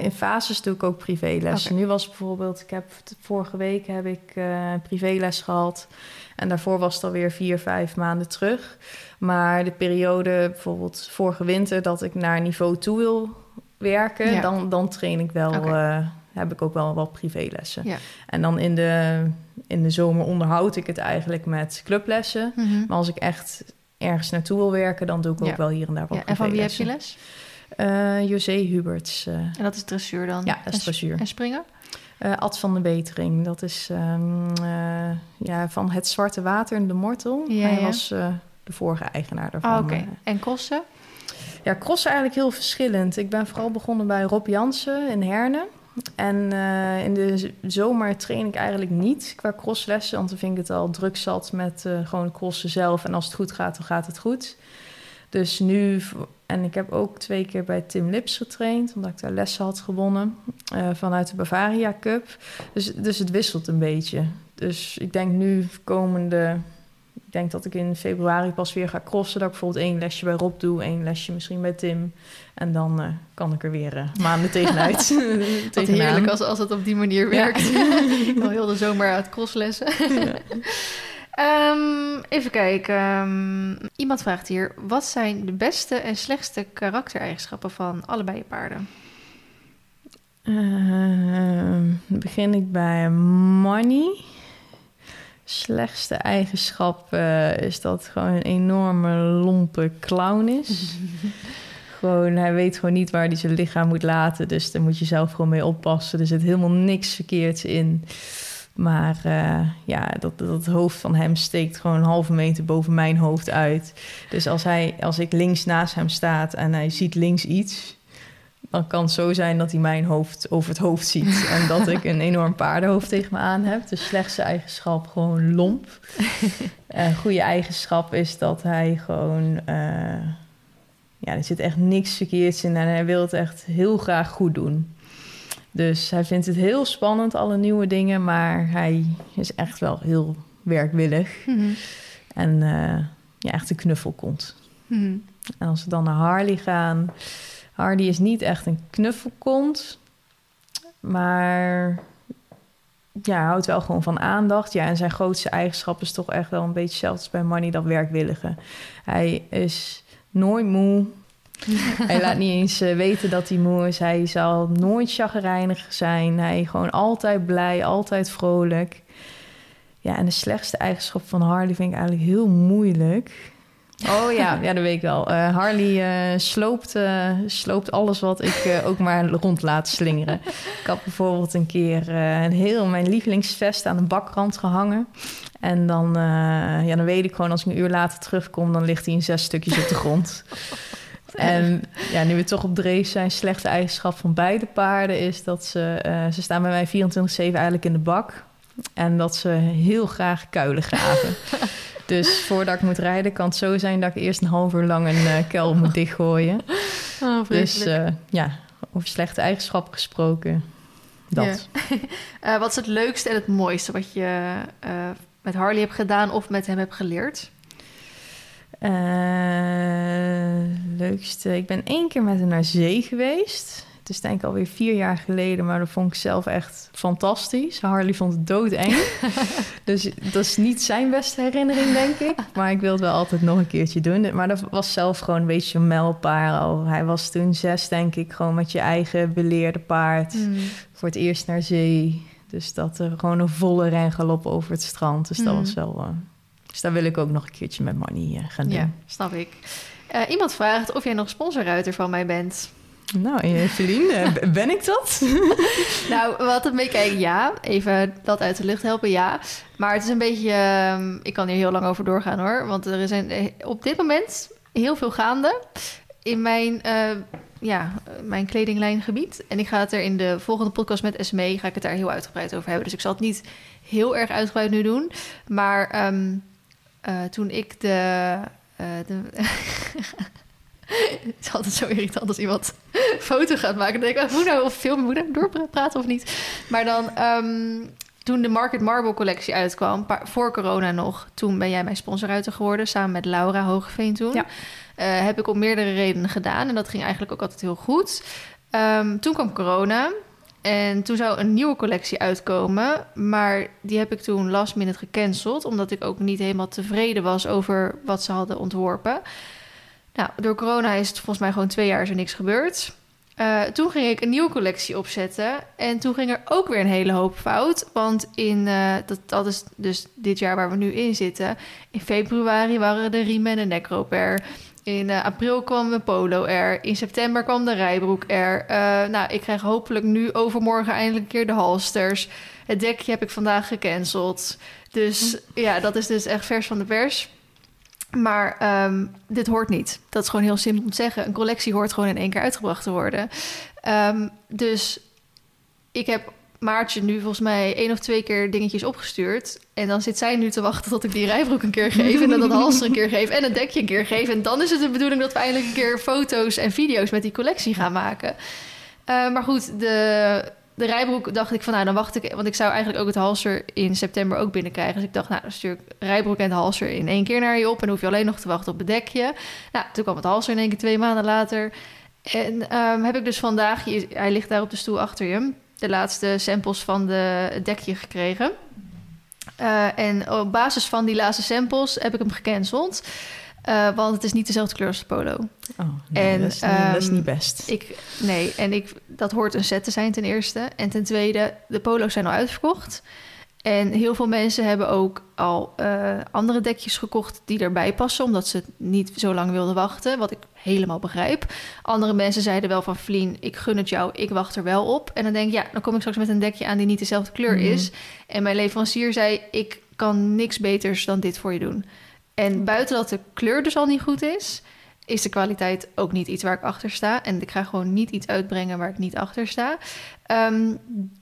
in fases doe ik ook privélessen. Okay. Nu was bijvoorbeeld, ik heb vorige week heb ik privéles gehad. En daarvoor was het alweer vier, vijf maanden terug. Maar de periode, bijvoorbeeld vorige winter, dat ik naar niveau toe wil werken, ja. dan, dan train ik wel, okay. uh, heb ik ook wel wat privélessen. Ja. En dan in de, in de zomer onderhoud ik het eigenlijk met clublessen. Mm -hmm. Maar als ik echt ergens naartoe wil werken, dan doe ik ook wel hier en daar wat ja, En van wie heb je les? Uh, José Huberts. Uh, en dat is dressuur dan? Ja, dat is dressuur. En springen? Uh, Ad van de Betering. Dat is um, ja, van Het Zwarte Water in de Mortel. Hij was de vorige eigenaar daarvan. Oh, Oké. Okay. En kosten? Ja, crossen eigenlijk heel verschillend. Ik ben vooral begonnen bij Rob Jansen in Herne. En uh, in de zomer train ik eigenlijk niet qua crosslessen. Want dan vind ik het al druk zat met uh, gewoon crossen zelf. En als het goed gaat, dan gaat het goed. Dus nu... En ik heb ook twee keer bij Tim Lips getraind. Omdat ik daar lessen had gewonnen. Uh, vanuit de Bavaria Cup. Dus, dus het wisselt een beetje. Dus ik denk nu komende ik denk dat ik in februari pas weer ga crossen. Dat ik bijvoorbeeld één lesje bij Rob doe, één lesje misschien bij Tim. En dan uh, kan ik er weer uh, maanden tegenuit. Wat heerlijk als, als het op die manier werkt. Ja. Al heel de zomer uit crosslessen. Um, even kijken. Um, iemand vraagt hier: wat zijn de beste en slechtste karaktereigenschappen van allebei je paarden? Uh, begin ik bij Money slechtste eigenschap uh, is dat gewoon een enorme lompe clown is. gewoon, hij weet gewoon niet waar hij zijn lichaam moet laten. Dus daar moet je zelf gewoon mee oppassen. Er zit helemaal niks verkeerds in. Maar uh, ja, dat, dat hoofd van hem steekt gewoon een halve meter boven mijn hoofd uit. Dus als, hij, als ik links naast hem staat en hij ziet links iets dan kan het zo zijn dat hij mijn hoofd over het hoofd ziet. en dat ik een enorm paardenhoofd tegen me aan heb. Dus slechtste eigenschap gewoon lomp. Een goede eigenschap is dat hij gewoon... Uh, ja, er zit echt niks verkeerds in en hij wil het echt heel graag goed doen. Dus hij vindt het heel spannend, alle nieuwe dingen. Maar hij is echt wel heel werkwillig. Mm -hmm. En uh, ja, echt een knuffelkont. Mm -hmm. En als we dan naar Harley gaan... Hardy is niet echt een knuffelkont, maar ja, hij houdt wel gewoon van aandacht. Ja, en zijn grootste eigenschap is toch echt wel een beetje hetzelfde als bij Money, dat werkwillige. Hij is nooit moe. hij laat niet eens uh, weten dat hij moe is. Hij zal nooit chagrijnig zijn. Hij gewoon altijd blij, altijd vrolijk. Ja, en de slechtste eigenschap van Harley vind ik eigenlijk heel moeilijk. Oh ja, ja dat weet ik wel. Uh, Harley uh, sloopt, uh, sloopt alles wat ik ook maar rond laat slingeren. ik had bijvoorbeeld een keer een heel mijn lievelingsvest aan een bakrand gehangen. En dan, ja, dan weet ik gewoon als ik een uur later terugkom, dan ligt hij in zes stukjes op de grond. En ja, nu we toch op dreef zijn, slechte eigenschap van beide paarden is dat ze, ze staan bij mij 24-7 eigenlijk in de bak. En dat ze heel graag kuilen graven. Dus voordat ik moet rijden, kan het zo zijn dat ik eerst een half uur lang een uh, kuil moet dichtgooien. Oh, dus uh, ja, over slechte eigenschappen gesproken. Dat. uh, wat is het leukste en het mooiste wat je met Harley hebt gedaan of met hem hebt geleerd? leukste. Ik ben één keer met hem naar zee geweest is denk ik alweer vier jaar geleden, maar dat vond ik zelf echt fantastisch. Harley vond het doodeng. dus dat is niet zijn beste herinnering, denk ik. Maar ik wil het wel altijd nog een keertje doen. Maar dat was zelf gewoon een beetje een mijlpaal. Al. Hij was toen zes, denk ik, gewoon met je eigen beleerde paard. Mm. Voor het eerst naar zee. Dus dat er gewoon een volle rengalop over het strand. Dus dat mm. was wel... Uh, dus daar wil ik ook nog een keertje met Money uh, gaan doen. Ja, snap ik. Uh, iemand vraagt of jij nog sponsorruiter van mij bent. Nou, Evelien, eh, ben ik dat? nou, wat een beetje, ja, even dat uit de lucht helpen, ja. Maar het is een beetje, ehm, ik kan hier heel lang over doorgaan hoor. Want er zijn eh, op dit moment heel veel gaande in mijn, uh, ja, mijn kledinglijngebied. En ik ga het er in de volgende podcast met Esme, ga ik het daar heel uitgebreid over hebben. Dus ik zal het niet heel erg uitgebreid nu doen. Maar um, toen ik de... de het is altijd zo irritant als iemand foto gaat maken. Dan denk ik, oh, moet nou of filmen, moet nou doorpraten of niet? Maar dan, ehm, toen de Market Marble collectie uitkwam, voor corona nog, toen ben jij mijn sponsoruiter geworden, samen met Laura Hoogeveen toen. Ja. Uh, heb ik om meerdere redenen gedaan en dat ging eigenlijk ook altijd heel goed. Ehm, toen kwam corona en toen zou een nieuwe collectie uitkomen, maar die heb ik toen last minute gecanceld, omdat ik ook niet helemaal tevreden was over wat ze hadden ontworpen. Nou, door corona is het volgens mij gewoon twee jaar zo niks gebeurd. Uh, toen ging ik een nieuwe collectie opzetten. En toen ging er ook weer een hele hoop fout. Want in, uh, dat, dat is dus dit jaar waar we nu in zitten. In februari waren de riemen en de er. In uh, april kwam de polo er. In september kwam de rijbroek er. nou, ik krijg hopelijk nu overmorgen eindelijk een keer de halsters. Het dekje heb ik vandaag gecanceld. Dus hm. ja, dat is dus echt vers van de pers. Maar um, dit hoort niet. Dat is gewoon heel simpel om te zeggen. Een collectie hoort gewoon in één keer uitgebracht te worden. Um, dus ik heb Maartje nu volgens mij één of twee keer dingetjes opgestuurd. En dan zit zij nu te wachten tot ik die rijbroek een keer geef. En dan dat halster een keer geef. En het dekje een keer geef. En dan is het de bedoeling dat we eindelijk een keer foto's en video's met die collectie gaan maken. Uh, maar goed, de de rijbroek dacht ik van nou, dan wacht ik. Want ik zou eigenlijk ook het halser in september ook binnenkrijgen. Dus ik dacht, nou, dan stuur ik rijbroek en het halser in één keer naar je op. En dan hoef je alleen nog te wachten op het dekje. Nou, toen kwam het halser in één keer twee maanden later. En um, heb ik dus vandaag, hij ligt daar op de stoel achter je, de laatste samples van de, het dekje gekregen. Uh, en op basis van die laatste samples heb ik hem gecanceld. Uh, want het is niet dezelfde kleur als de polo. Oh, nee, en, dat, is niet, um, dat, is niet, best. Ik, nee, en ik, dat hoort een set te zijn ten eerste. En ten tweede, de polo's zijn al uitverkocht. En heel veel mensen hebben ook al uh, andere dekjes gekocht die erbij passen, omdat ze niet zo lang wilden wachten. Wat ik helemaal begrijp. Andere mensen zeiden wel van Vlien, ik gun het jou, ik wacht er wel op. En dan denk ik, ja, dan kom ik straks met een dekje aan die niet dezelfde kleur mm. is. En mijn leverancier zei, ik kan niks beters dan dit voor je doen. En buiten dat de kleur dus al niet goed is, is de kwaliteit ook niet iets waar ik achter sta. En ik ga gewoon niet iets uitbrengen waar ik niet achter sta. Um,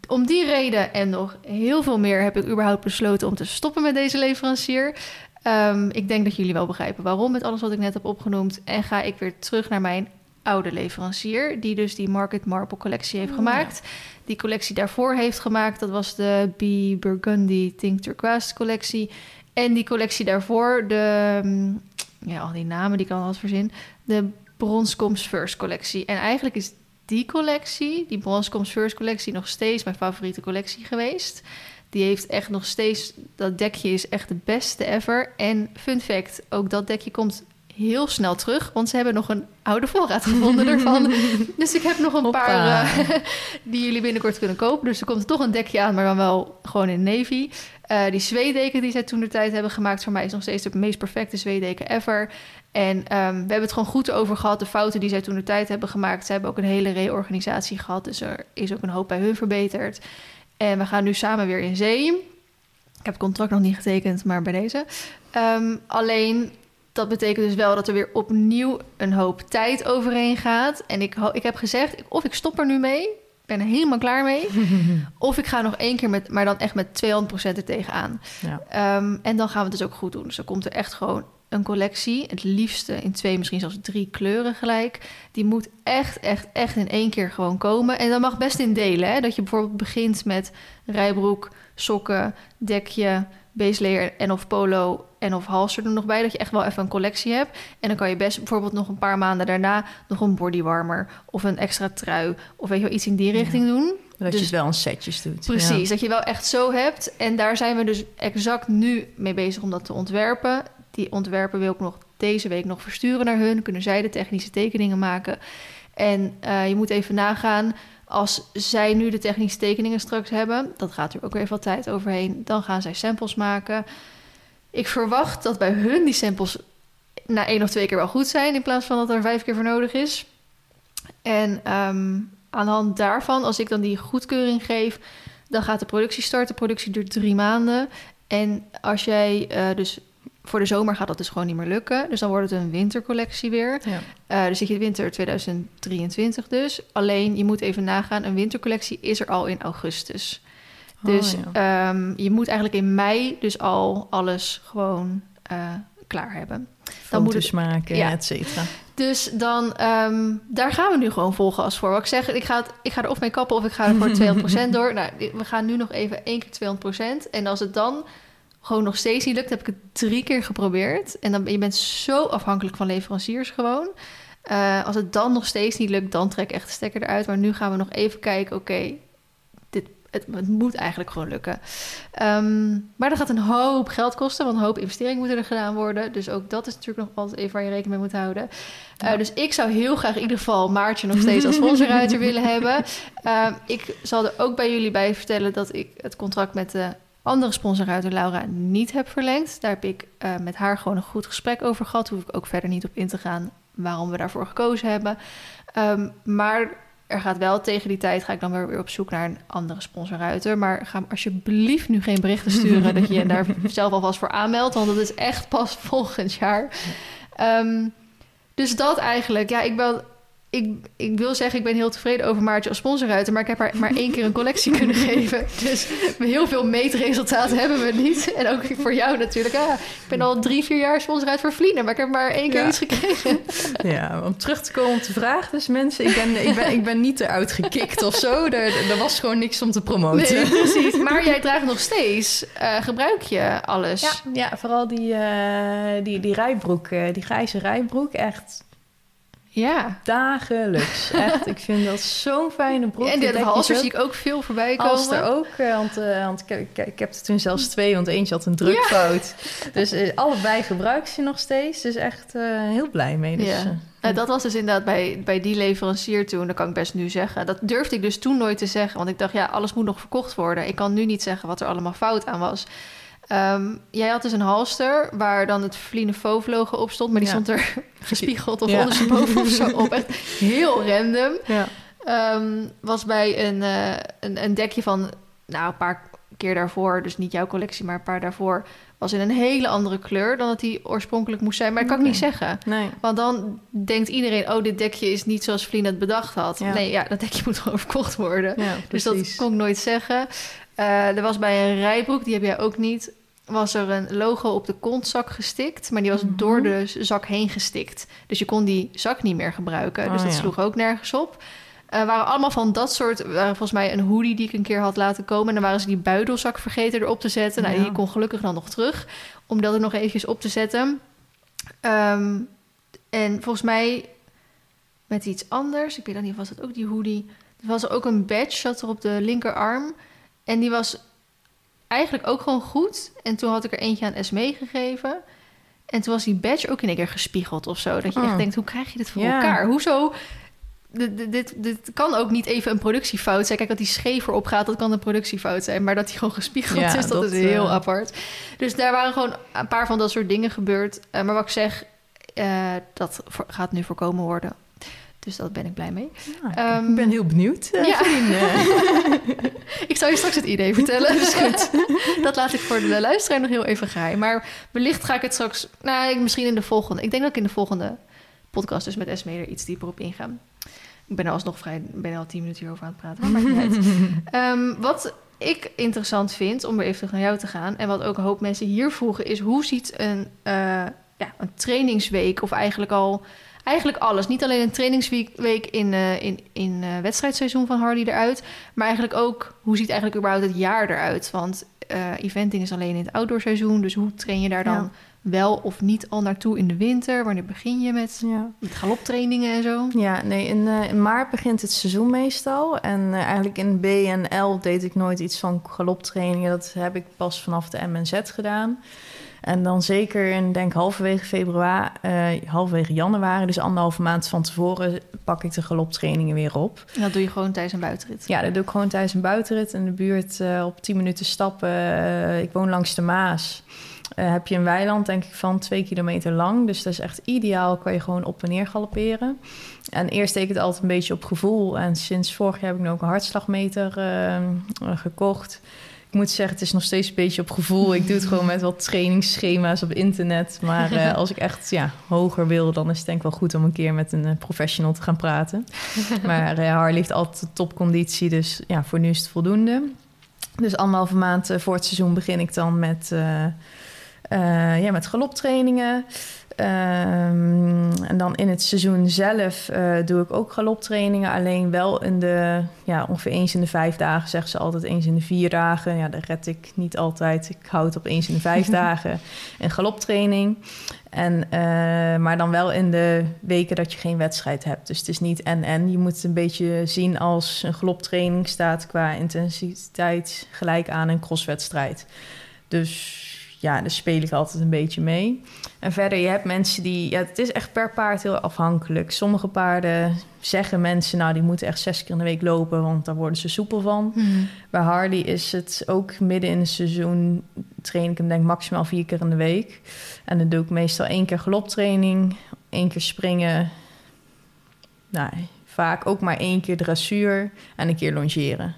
om die reden en nog heel veel meer heb ik überhaupt besloten om te stoppen met deze leverancier. Um, ik denk dat jullie wel begrijpen waarom met alles wat ik net heb opgenoemd. En ga ik weer terug naar mijn oude leverancier, die dus die Market Marble collectie heeft oh, gemaakt. Die collectie daarvoor heeft gemaakt, dat was de B Burgundy Think Turquoise collectie. En die collectie daarvoor, de, mm, ja, al die namen die kan altijd verzin, de Bronscoms First collectie. En eigenlijk is die collectie, die Bronscoms First collectie, nog steeds mijn favoriete collectie geweest. Die heeft echt nog steeds, dat dekje is echt de beste ever. En fun fact, ook dat dekje komt heel snel terug, want ze hebben nog een oude voorraad gevonden ervan. dus ik heb nog een Hoppa. paar eh, die jullie binnenkort kunnen kopen. Dus er komt toch een dekje aan, maar dan wel gewoon in navy. Eh, die zweedeken die zij toen de tijd hebben gemaakt, voor mij is nog steeds de meest perfecte zweedeken ever. En ehm, we hebben het gewoon goed over gehad. De fouten die zij toen de tijd hebben gemaakt. Ze hebben ook een hele reorganisatie gehad. Dus er is ook een hoop bij hun verbeterd. En we gaan nu samen weer in zee. Ik heb het contract nog niet getekend, maar bij deze. Ehm, alleen dat betekent dus wel dat er weer opnieuw een hoop tijd overheen gaat. En ik, ik heb gezegd, of ik stop er nu mee, ben er helemaal klaar mee. of ik ga nog één keer met, maar dan echt met 200% er tegenaan. Ja. Ehm, en dan gaan we het dus ook goed doen. Dus dan komt er echt gewoon een collectie. Het liefste in twee, misschien zelfs drie kleuren gelijk. Die moet echt, echt, echt in één keer gewoon komen. En dat mag best in delen. Hè? Dat je bijvoorbeeld begint met rijbroek, sokken, dekje, baselayer en of polo en of halster er nog bij. Dat je echt wel even een collectie hebt. En dan kan je best bijvoorbeeld nog een paar maanden daarna... nog een bodywarmer of een extra trui... of weet je wel, iets in die richting doen. Dat Dus- je het wel in setjes doet. Precies, dat je wel echt zo hebt. En daar zijn we dus exact nu mee bezig om dat te ontwerpen. Die ontwerpen wil ik nog deze week nog versturen naar hun. Kunnen zij de technische tekeningen maken. En eh, je moet even nagaan, als zij nu de technische tekeningen straks hebben... dat gaat er ook weer wat tijd overheen. Dan gaan zij samples maken. Ik verwacht dat bij hun die samples na één of twee keer wel goed zijn... in plaats van dat er vijf keer voor nodig is. En ehm, aan de hand daarvan, als ik dan die goedkeuring geef... dan gaat de productie starten. De productie duurt drie maanden. En als jij eh, dus... Voor de zomer gaat dat dus gewoon niet meer lukken. Dus dan wordt het een wintercollectie weer. Ja. Eh, dus zit je winter 2023 dus. Alleen, je moet even nagaan... een wintercollectie is er al in augustus. Dus Oh, ja. ehm, je moet eigenlijk in mei dus al alles gewoon eh, klaar hebben. dan moet het- maken, ja. et cetera. Dus dan, ehm, daar gaan we nu gewoon vol gas voor. Wat ik zeg, ik ga, het, ik ga er of mee kappen of ik ga er voor 200% door. Nou, we gaan nu nog even één keer 200%. En als het dan gewoon nog steeds niet lukt, heb ik het drie keer geprobeerd. En dan, je bent zo afhankelijk van leveranciers gewoon. Eh, als het dan nog steeds niet lukt, dan trek ik echt de stekker eruit. Maar nu gaan we nog even kijken, oké, het, het moet eigenlijk gewoon lukken. Ehm, maar dat gaat een hoop geld kosten, want een hoop investeringen moeten er gedaan worden. Dus ook dat is natuurlijk nog altijd even waar je rekening mee moet houden. Uh, Ja. dus ik zou heel graag in ieder geval Maartje nog steeds als sponsorruiter willen hebben. Ehm, ik zal er ook bij jullie bij vertellen dat ik het contract met de andere sponsorruiter Laura niet heb verlengd. Daar heb ik uh, met haar gewoon een goed gesprek over gehad. Hoef ik ook verder niet op in te gaan waarom we daarvoor gekozen hebben. Um, maar er gaat wel tegen die tijd, ga ik dan weer op zoek naar een andere sponsorruiter. Maar ga alsjeblieft nu geen berichten sturen dat je je daar zelf alvast voor aanmeldt. Want dat is echt pas volgend jaar. Um, dus dat eigenlijk. Ja, ik ben... Ik, ik wil zeggen, ik ben heel tevreden over Maartje als sponsorruiter... maar ik heb haar maar één keer een collectie kunnen geven. Dus heel veel meetresultaten hebben we niet. En ook voor jou natuurlijk. Ah, ik ben al drie, vier jaar sponsorruiter voor Vlienen... maar ik heb maar één keer Ja. iets gekregen. Ja, om terug te komen op de vraag. Dus mensen, ik ben, ik ben, ik ben niet eruit gekikt of zo. Er, er was gewoon niks om te promoten. Nee, precies. Maar jij draagt nog steeds. Uh, gebruik je alles? Ja, ja vooral die, uh, die, die rijbroek, uh, die grijze rijbroek. Echt Ja. dagelijks. Echt, ik vind dat zo'n fijne broek. Ja, en Die de halster zie ik ook veel voorbij komen. Halster ook, eh, want, eh, want ik, ik, ik heb er toen zelfs twee, want eentje had een drukfout. Dus eh, allebei gebruik ik ze nog steeds. Dus echt heel blij mee. Dus, Ja. Nou, dat was dus inderdaad bij, bij die leverancier toen, dat kan ik best nu zeggen. Dat durfde ik dus toen nooit te zeggen, want ik dacht, ja, alles moet nog verkocht worden. Ik kan nu niet zeggen wat er allemaal fout aan was. Ehm, jij had dus een halster waar dan het Vliene Fauve logo op stond, maar die Ja. stond er gespiegeld of Ja. ondersteboven of zo op. Echt heel random. ja. Ehm, was bij een, eh, een, een dekje van, nou, een paar keer daarvoor, dus niet jouw collectie, maar een paar daarvoor, was in een hele andere kleur dan dat die oorspronkelijk moest zijn. Maar dat kan ik niet zeggen. Nee. Want dan denkt iedereen, oh, dit dekje is niet zoals Vlien het bedacht had. Ja. Nee, ja, dat dekje moet gewoon verkocht worden. Ja, dus dat kon ik nooit zeggen. Eh, er was bij een rijbroek, die heb jij ook niet, was er een logo op de kontzak gestikt. Maar die was Mhm. door de zak heen gestikt. Dus je kon die zak niet meer gebruiken. Oh, dus dat ja. sloeg ook nergens op. Eh waren allemaal van dat soort... waren volgens mij een hoodie die ik een keer had laten komen. En dan waren ze die buidelzak vergeten erop te zetten. Nou, Ja. die kon gelukkig dan nog terug. Om dat er nog eventjes op te zetten. Ehm, en volgens mij met iets anders. Ik weet dan niet, was het ook die hoodie? Er was ook een badge, zat er op de linkerarm. En die was eigenlijk ook gewoon goed. En toen had ik er eentje aan Esmee gegeven. En toen was die badge ook in één keer gespiegeld of zo. Dat je Oh. echt denkt, hoe krijg je dit voor elkaar? Hoezo? Dit, dit, kan ook niet even een productiefout zijn. Kijk, dat die scheef erop gaat, dat kan een productiefout zijn. Maar dat die gewoon gespiegeld Ja, is, dat, dat, is heel eh, apart. Dus daar waren gewoon een paar van dat soort dingen gebeurd. Eh, maar wat ik zeg, eh, dat gaat nu voorkomen worden. Dus daar ben ik blij mee. Nou, Ehm, ik ben heel benieuwd. eh, ja. Ik zal je straks het idee vertellen. Goed. Dat laat ik voor de luisteraar nog heel even geheim. Maar wellicht ga ik het straks... Nou, misschien in de volgende... Ik denk dat ik in de volgende podcast dus met Esme er iets dieper op inga. Ik ben er alsnog vrij... Ben al tien minuten hierover aan het praten. Maar maakt niet uit. Ehm, wat ik interessant vind, om weer even terug naar jou te gaan... en wat ook een hoop mensen hier vroegen... is hoe ziet een, eh, ja, een trainingsweek of eigenlijk al... Eigenlijk alles. Niet alleen een trainingsweek week in, eh, in, in eh, wedstrijdseizoen van Harley eruit... maar eigenlijk ook, hoe ziet eigenlijk überhaupt het jaar eruit? Want eh, eventing is alleen in het outdoorseizoen... dus hoe train je daar dan Ja. wel of niet al naartoe in de winter? Wanneer begin je met, ja. met galoptrainingen en zo? Ja, nee, in, in maart begint het seizoen meestal. En eigenlijk in B en L deed ik nooit iets van galoptrainingen. Dat heb ik pas vanaf de MNZ gedaan. En dan zeker in, denk halverwege februari, eh, halverwege januari, dus anderhalve maand van tevoren, pak ik de galoptrainingen weer op. En dat doe je gewoon tijdens een buitenrit. Ja, dat doe ik gewoon tijdens een buitenrit in de buurt eh, op 10 minuten stappen. Eh, ik woon langs de Maas. Heb je een weiland, denk ik, van twee kilometer lang. Dus dat is echt ideaal. Kan je gewoon op en neer galopperen. En eerst deed ik het altijd een beetje op gevoel. En sinds vorig jaar heb ik nu ook een hartslagmeter gekocht. Ik moet zeggen, het is nog steeds een beetje op gevoel. Ik doe het gewoon met wat trainingsschema's op internet. Maar eh, als ik echt ja, hoger wil, dan is het denk ik wel goed om een keer met een eh, professional te gaan praten. Maar eh Harley heeft altijd topconditie, dus ja, voor nu is het voldoende. Dus anderhalve maand voor het seizoen begin ik dan met, ja, met galoptrainingen. Ehm, en dan in het seizoen zelf eh, doe ik ook galoptrainingen. Alleen wel in de, ja, ongeveer eens in de vijf dagen, zeggen ze altijd eens in de vier dagen. Ja, dat red ik niet altijd. Ik hou het op eens in de vijf dagen. Een galoptraining. En, eh, maar dan wel in de weken dat je geen wedstrijd hebt. Dus het is niet en-en. Je moet het een beetje zien als een galoptraining staat qua intensiteit gelijk aan een crosswedstrijd. Dus ja, daar speel ik altijd een beetje mee. En verder, je hebt mensen die... Ja, het is echt per paard heel afhankelijk. Sommige paarden zeggen mensen... nou, die moeten echt zes keer in de week lopen... want daar worden ze soepel van. Bij Harley is het ook midden in het seizoen... train ik hem denk ik maximaal vier keer in de week. En dan doe ik meestal één keer galoptraining... één keer springen... Nou, vaak ook maar één keer dressuur... en een keer longeren.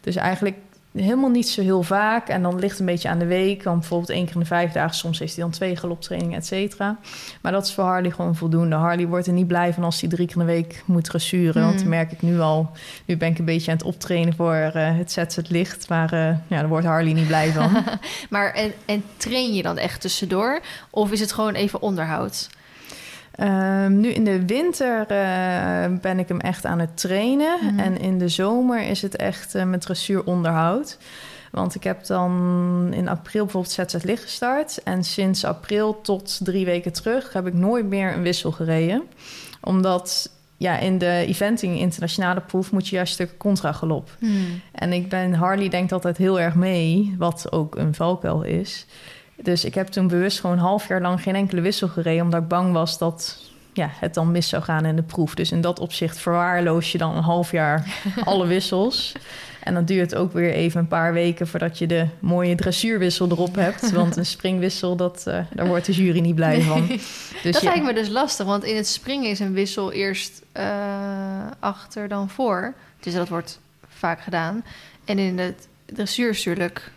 Dus eigenlijk helemaal niet zo heel vaak. En dan ligt het een beetje aan de week. Want bijvoorbeeld één keer in de vijf dagen. Soms heeft hij dan twee galoptrainingen, et cetera. Maar dat is voor Harley gewoon voldoende. Harley wordt er niet blij van als hij drie keer in de week moet dressuren. Want Mm. dat merk ik nu al. Nu ben ik een beetje aan het optrainen voor eh, het zet het licht. Maar eh, ja, daar wordt Harley niet blij van. Maar en, en train je dan echt tussendoor? Of is het gewoon even onderhoud? Ehm, nu in de winter eh, ben ik hem echt aan het trainen. Mhm. En in de zomer is het echt eh, met dressuuronderhoud. Want ik heb dan in april bijvoorbeeld ZZ licht gestart. En sinds april tot drie weken terug heb ik nooit meer een wissel gereden. Omdat ja, in de eventing internationale proef moet je juist een stuk contra galop. En ik ben Harley denkt altijd heel erg mee, wat ook een valkuil is. Dus ik heb toen bewust gewoon een half jaar lang geen enkele wissel gereden, omdat ik bang was dat ja, het dan mis zou gaan in de proef. Dus in dat opzicht verwaarloos je dan een half jaar alle wissels. En dan duurt het ook weer even een paar weken voordat je de mooie dressuurwissel erop hebt. Want een springwissel, dat, eh, daar wordt de jury niet blij van. Dus dat ja. lijkt me dus lastig, want in het springen is een wissel eerst eh, achter dan voor. Dus dat wordt vaak gedaan. En in het dressuur is natuurlijk...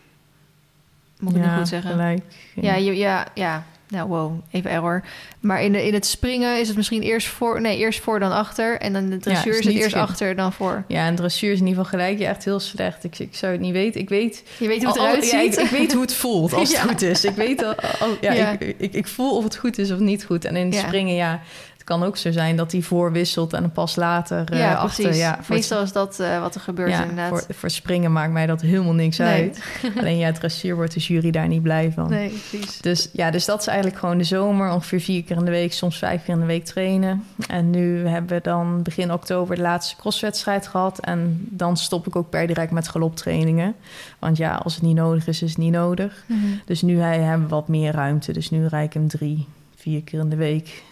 Moet ik ja, niet goed zeggen? Gelijk. Ja, je, ja, ja. Nou, wow, even error. Maar in, de, in het springen is het misschien eerst voor... Nee, eerst voor dan achter. En dan de dressuur is is het eerst achter dan voor. Ja, en dressuur is in ieder geval gelijk. Ja, echt heel slecht. Ik, ik zou het niet weten. Ik weet Je weet hoe het eruit ja, ziet. ik, ik weet hoe het voelt als het Ja. goed is. Ik weet al, al- ja, Ja. Ik, ik, ik voel of het goed is of niet goed. En in het Ja. springen, ja, kan ook zo zijn dat hij voorwisselt en pas later uh, ja, achter. precies. Ja, Meestal is dat uh, wat er gebeurt ja, inderdaad. Voor, voor, springen maakt mij dat helemaal niks nee. uit. Alleen ja, dressuur wordt de jury daar niet blij van. Nee, precies. Dus ja, dus dat is eigenlijk gewoon de zomer. Ongeveer vier keer in de week, soms vijf keer in de week trainen. En nu hebben we dan begin oktober de laatste crosswedstrijd gehad. En dan stop ik ook per direct met galoptrainingen. Want ja, als het niet nodig is, is het niet nodig. Mhm. Dus nu hebben we wat meer ruimte. Dus nu rijd ik hem drie, vier keer in de week.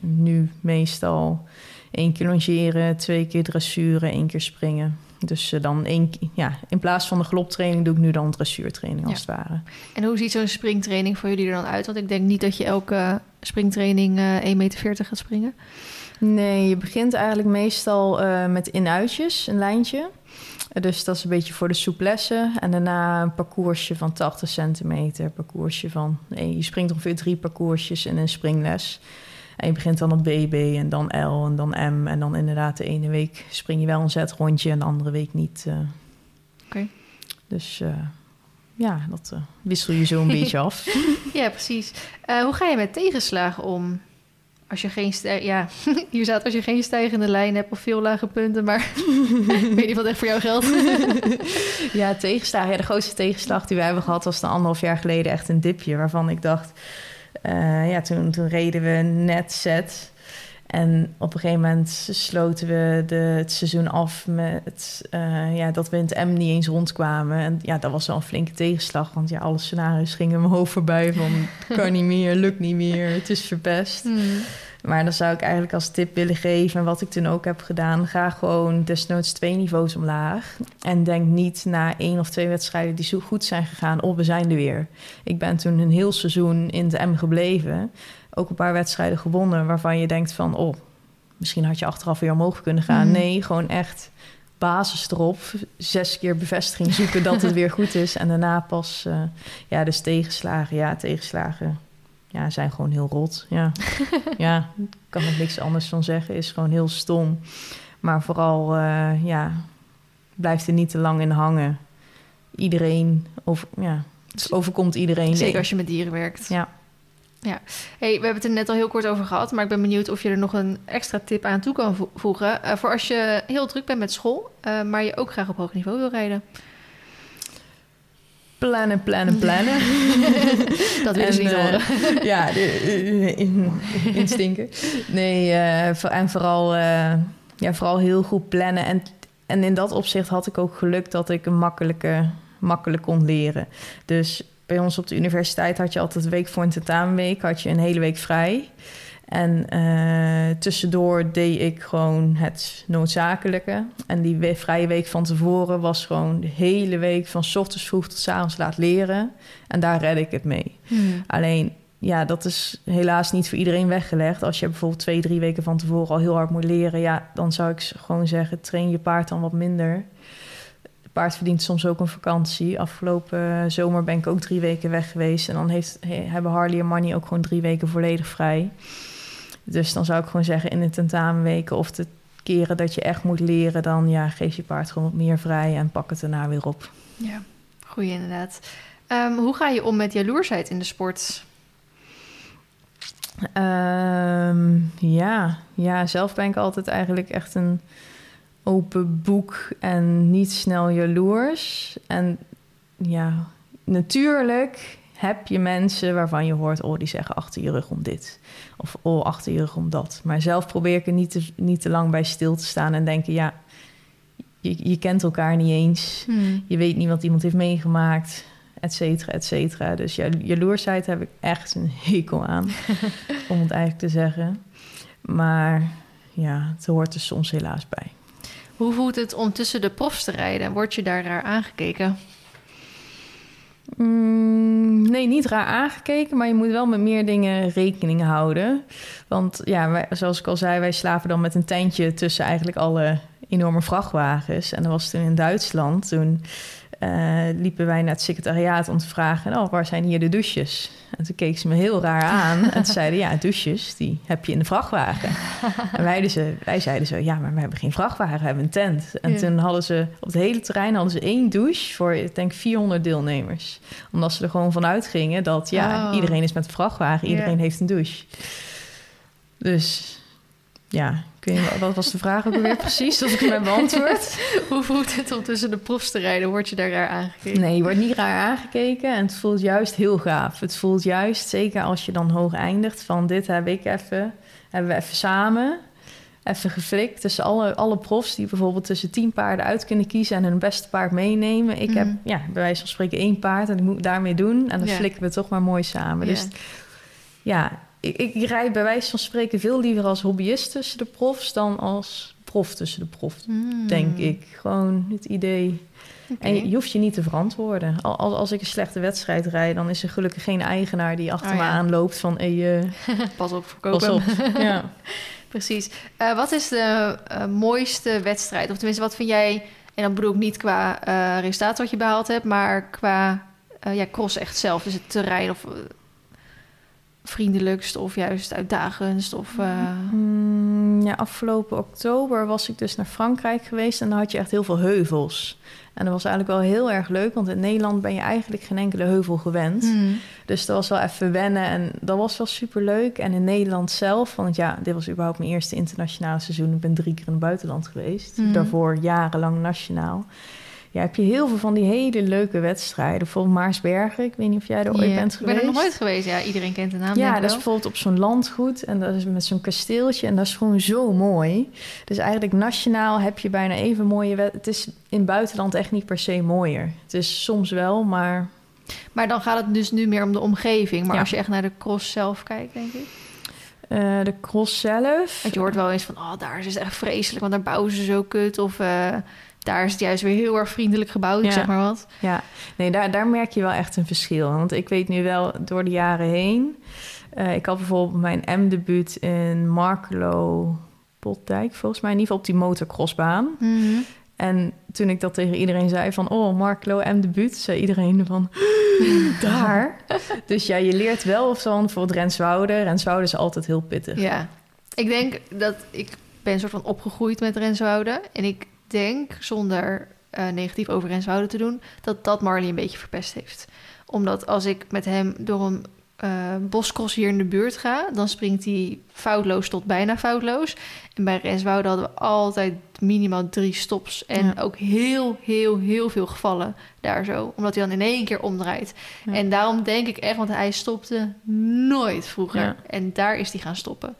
Nu meestal één keer longeren, twee keer dressuren, één keer springen. Dus uh, dan één, ja, in plaats van de galoptraining doe ik nu dan dressuurtraining als Ja. het ware. En hoe ziet zo'n springtraining voor jullie er dan uit? Want ik denk niet dat je elke springtraining eh 1,40 meter gaat springen. Nee, je begint eigenlijk meestal eh, met in-uitjes, een lijntje. Eh, Dus dat is een beetje voor de souplesse. En daarna een parcoursje van 80 centimeter. Parcoursje van... Nee, je springt ongeveer drie parcoursjes in een springles. En je begint dan op BB en dan L en dan M. En dan inderdaad de ene week spring je wel een zet rondje... en de andere week niet. eh. Oké. Dus eh, ja, dat eh, wissel je zo een beetje af. Ja, precies. Hoe ga je met tegenslagen om? Als je geen ja, hier staat als je geen stijgende lijn hebt of veel lage punten, maar ik weet niet wat echt voor jou geldt. Ja, tegenslagen. Ja, de grootste tegenslag die we hebben gehad was een anderhalf jaar geleden echt een dipje. Waarvan ik dacht, eh, ja, toen, toen reden we net set. En op een gegeven moment sloten we de, het seizoen af met eh, ja, dat we in het M niet eens rondkwamen. En ja, dat was wel een flinke tegenslag. Want ja, alle scenario's gingen in mijn hoofd voorbij van kan niet meer, lukt niet meer, het is verpest. Hmm. Maar dan zou ik eigenlijk als tip willen geven, en wat ik toen ook heb gedaan, ga gewoon desnoods twee niveaus omlaag. En denk niet na één of twee wedstrijden die zo goed zijn gegaan, oh, we zijn er weer. Ik ben toen een heel seizoen in de M gebleven. Ook een paar wedstrijden gewonnen waarvan je denkt van, oh, misschien had je achteraf weer omhoog kunnen gaan. Mhm. Nee, gewoon echt basis erop. Zes keer bevestiging zoeken dat het weer goed is. En daarna pas, eh, ja, dus tegenslagen. Ja, tegenslagen ja, zijn gewoon heel rot. Ja, ja kan er niks anders van zeggen. Is gewoon heel stom. Maar vooral, eh, ja, blijft er niet te lang in hangen. Iedereen, over, ja, het overkomt iedereen. Zeker als je met dieren werkt. Ja. ja. Hey, we hebben het er net al heel kort over gehad, maar ik ben benieuwd of je er nog een extra tip aan toe kan vo- voegen. eh, voor als je heel druk bent met school, eh, maar je ook graag op hoog niveau wil rijden. Plannen, plannen, plannen. Dat willen ze niet eh, horen. ja, de- in, instinken. Nee, eh, en vooral, eh, ja, vooral heel goed plannen. En, en in dat opzicht had ik ook geluk dat ik een makkelijke, makkelijk kon leren. Dus bij ons op de universiteit had je altijd week voor een tentamenweek, had je een hele week vrij. En eh, tussendoor deed ik gewoon het noodzakelijke. En die we- vrije week van tevoren was gewoon de hele week van 's ochtends vroeg tot 's avonds laat leren. En daar red ik het mee. Hmm. Alleen, ja, dat is helaas niet voor iedereen weggelegd. Als je bijvoorbeeld twee, drie weken van tevoren al heel hard moet leren, ja, dan zou ik gewoon zeggen: train je paard dan wat minder. Het paard verdient soms ook een vakantie. Afgelopen zomer ben ik ook drie weken weg geweest. En dan heeft, he- hebben Harley en Manny ook gewoon drie weken volledig vrij. Dus dan zou ik gewoon zeggen: in de tentamenweken of de keren dat je echt moet leren, dan ja, geef je paard gewoon wat meer vrij en pak het daarna weer op. Ja, goeie inderdaad. Ehm, hoe ga je om met jaloersheid in de sport? Ehm, ja. ja, zelf ben ik altijd eigenlijk echt een open boek en niet snel jaloers. En ja, natuurlijk heb je mensen waarvan je hoort, oh, die zeggen achter je rug om dit. Of oh, achter je rug om dat. Maar zelf probeer ik er niet te, niet te lang bij stil te staan en denken, ja, je, je kent elkaar niet eens. Hmm. Je weet niet wat iemand heeft meegemaakt, et cetera, et cetera. Dus ja, jaloersheid heb ik echt een hekel aan, om het eigenlijk te zeggen. Maar ja, het hoort er soms helaas bij. Hoe voelt het om tussen de profs te rijden? Word je daar raar aangekeken? Mm, nee, niet raar aangekeken, maar je moet wel met meer dingen rekening houden. Want ja, zoals ik al zei, wij slapen dan met een tentje tussen eigenlijk alle enorme vrachtwagens. En dat was toen in Duitsland. Toen eh, liepen wij naar het secretariaat om te vragen, oh, waar zijn hier de douches? En toen keek ze me heel raar aan en zeiden, ja, douches, die heb je in de vrachtwagen. En wij, dus, wij zeiden zo, ja, maar we hebben geen vrachtwagen, we hebben een tent. En Ja. toen hadden ze op het hele terrein hadden ze één douche voor, ik denk, 400 deelnemers. Omdat ze er gewoon vanuit gingen dat, ja, Oh. iedereen is met een vrachtwagen, Ja. iedereen heeft een douche. Dus ja, je, wat was de vraag ook weer precies? Dat ik mijn beantwoord. Hoe voelt het om tussen de profs te rijden? Word je daar raar aangekeken? Nee, je wordt niet raar aangekeken. En het voelt juist heel gaaf. Het voelt juist, zeker als je dan hoog eindigt, van dit heb ik even, hebben we even samen, even geflikt. Tussen alle, alle profs die bijvoorbeeld tussen tien paarden uit kunnen kiezen en hun beste paard meenemen. Ik heb, Mhm. ja, bij wijze van spreken één paard en ik moet daarmee doen. En dan Ja. flikken we toch maar mooi samen. Ja. Dus ja, ik, ik rijd bij wijze van spreken veel liever als hobbyist tussen de profs dan als prof tussen de profs. Hmm. Denk ik. Gewoon het idee. En je, je hoeft je niet te verantwoorden. Al- Als, als ik een slechte wedstrijd rijd, dan is er gelukkig geen eigenaar die achter Oh, me ja. aanloopt van hey, eh, Pas op, verkopen. pas op. ja. Precies. Eh, wat is de eh, mooiste wedstrijd? Of tenminste, wat vind jij... En dan bedoel ik niet qua resultaat wat je behaald hebt... maar qua ja, cross echt zelf. Dus het terrein of... vriendelijkst of juist uitdagendst of... eh, Mm, ja, afgelopen oktober was ik dus naar Frankrijk geweest en dan had je echt heel veel heuvels. En dat was eigenlijk wel heel erg leuk, want in Nederland ben je eigenlijk geen enkele heuvel gewend. hmm. Dus dat was wel even wennen en dat was wel super leuk. En in Nederland zelf, want ja, dit was überhaupt mijn eerste internationale seizoen. Ik ben drie keer in het buitenland geweest. Mhm. Daarvoor jarenlang nationaal. Ja, heb je heel veel van die hele leuke wedstrijden. Bijvoorbeeld Maarsbergen. Ik weet niet of jij er ooit bent Ik geweest. ben er nog nooit geweest. Ja, iedereen kent de naam. Ja, ik dat is bijvoorbeeld op zo'n landgoed en dat is met zo'n kasteeltje en dat is gewoon zo mooi. Dus eigenlijk nationaal heb je bijna even mooie... Het is in het buitenland echt niet per se mooier. Het is soms wel, maar Maar dan gaat het dus nu meer om de omgeving. Maar Ja. als je echt naar de cross zelf kijkt, denk ik. eh, de cross zelf... Want je hoort wel eens van, oh, daar is het echt vreselijk, want daar bouwen ze zo kut. Of eh, daar is het juist weer heel erg vriendelijk gebouwd, Ja. zeg maar wat. Ja, nee, daar, daar merk je wel echt een verschil. Want ik weet nu wel door de jaren heen. eh, ik had bijvoorbeeld mijn M-debuut in Markelo Potdijk, volgens mij in ieder geval op die motocrossbaan. En toen ik dat tegen iedereen zei van, oh, Markelo M-debuut, zei iedereen van, daar. dus ja, je leert wel of dan bijvoorbeeld Renswoude. Renswoude is altijd heel pittig. Ja, ik denk dat ik ben soort van opgegroeid met Renswoude. En ik denk, zonder eh, negatief over Renswoude te doen, dat dat Marley een beetje verpest heeft. Omdat als ik met hem door een boscross hier in de buurt ga, dan springt hij foutloos tot bijna foutloos. En bij Renswoude hadden we altijd minimaal drie stops. En Ja. ook heel, heel, heel veel gevallen daar zo. Omdat hij dan in één keer omdraait. Ja. En daarom denk ik echt, want hij stopte nooit vroeger. Ja. En daar is hij gaan stoppen.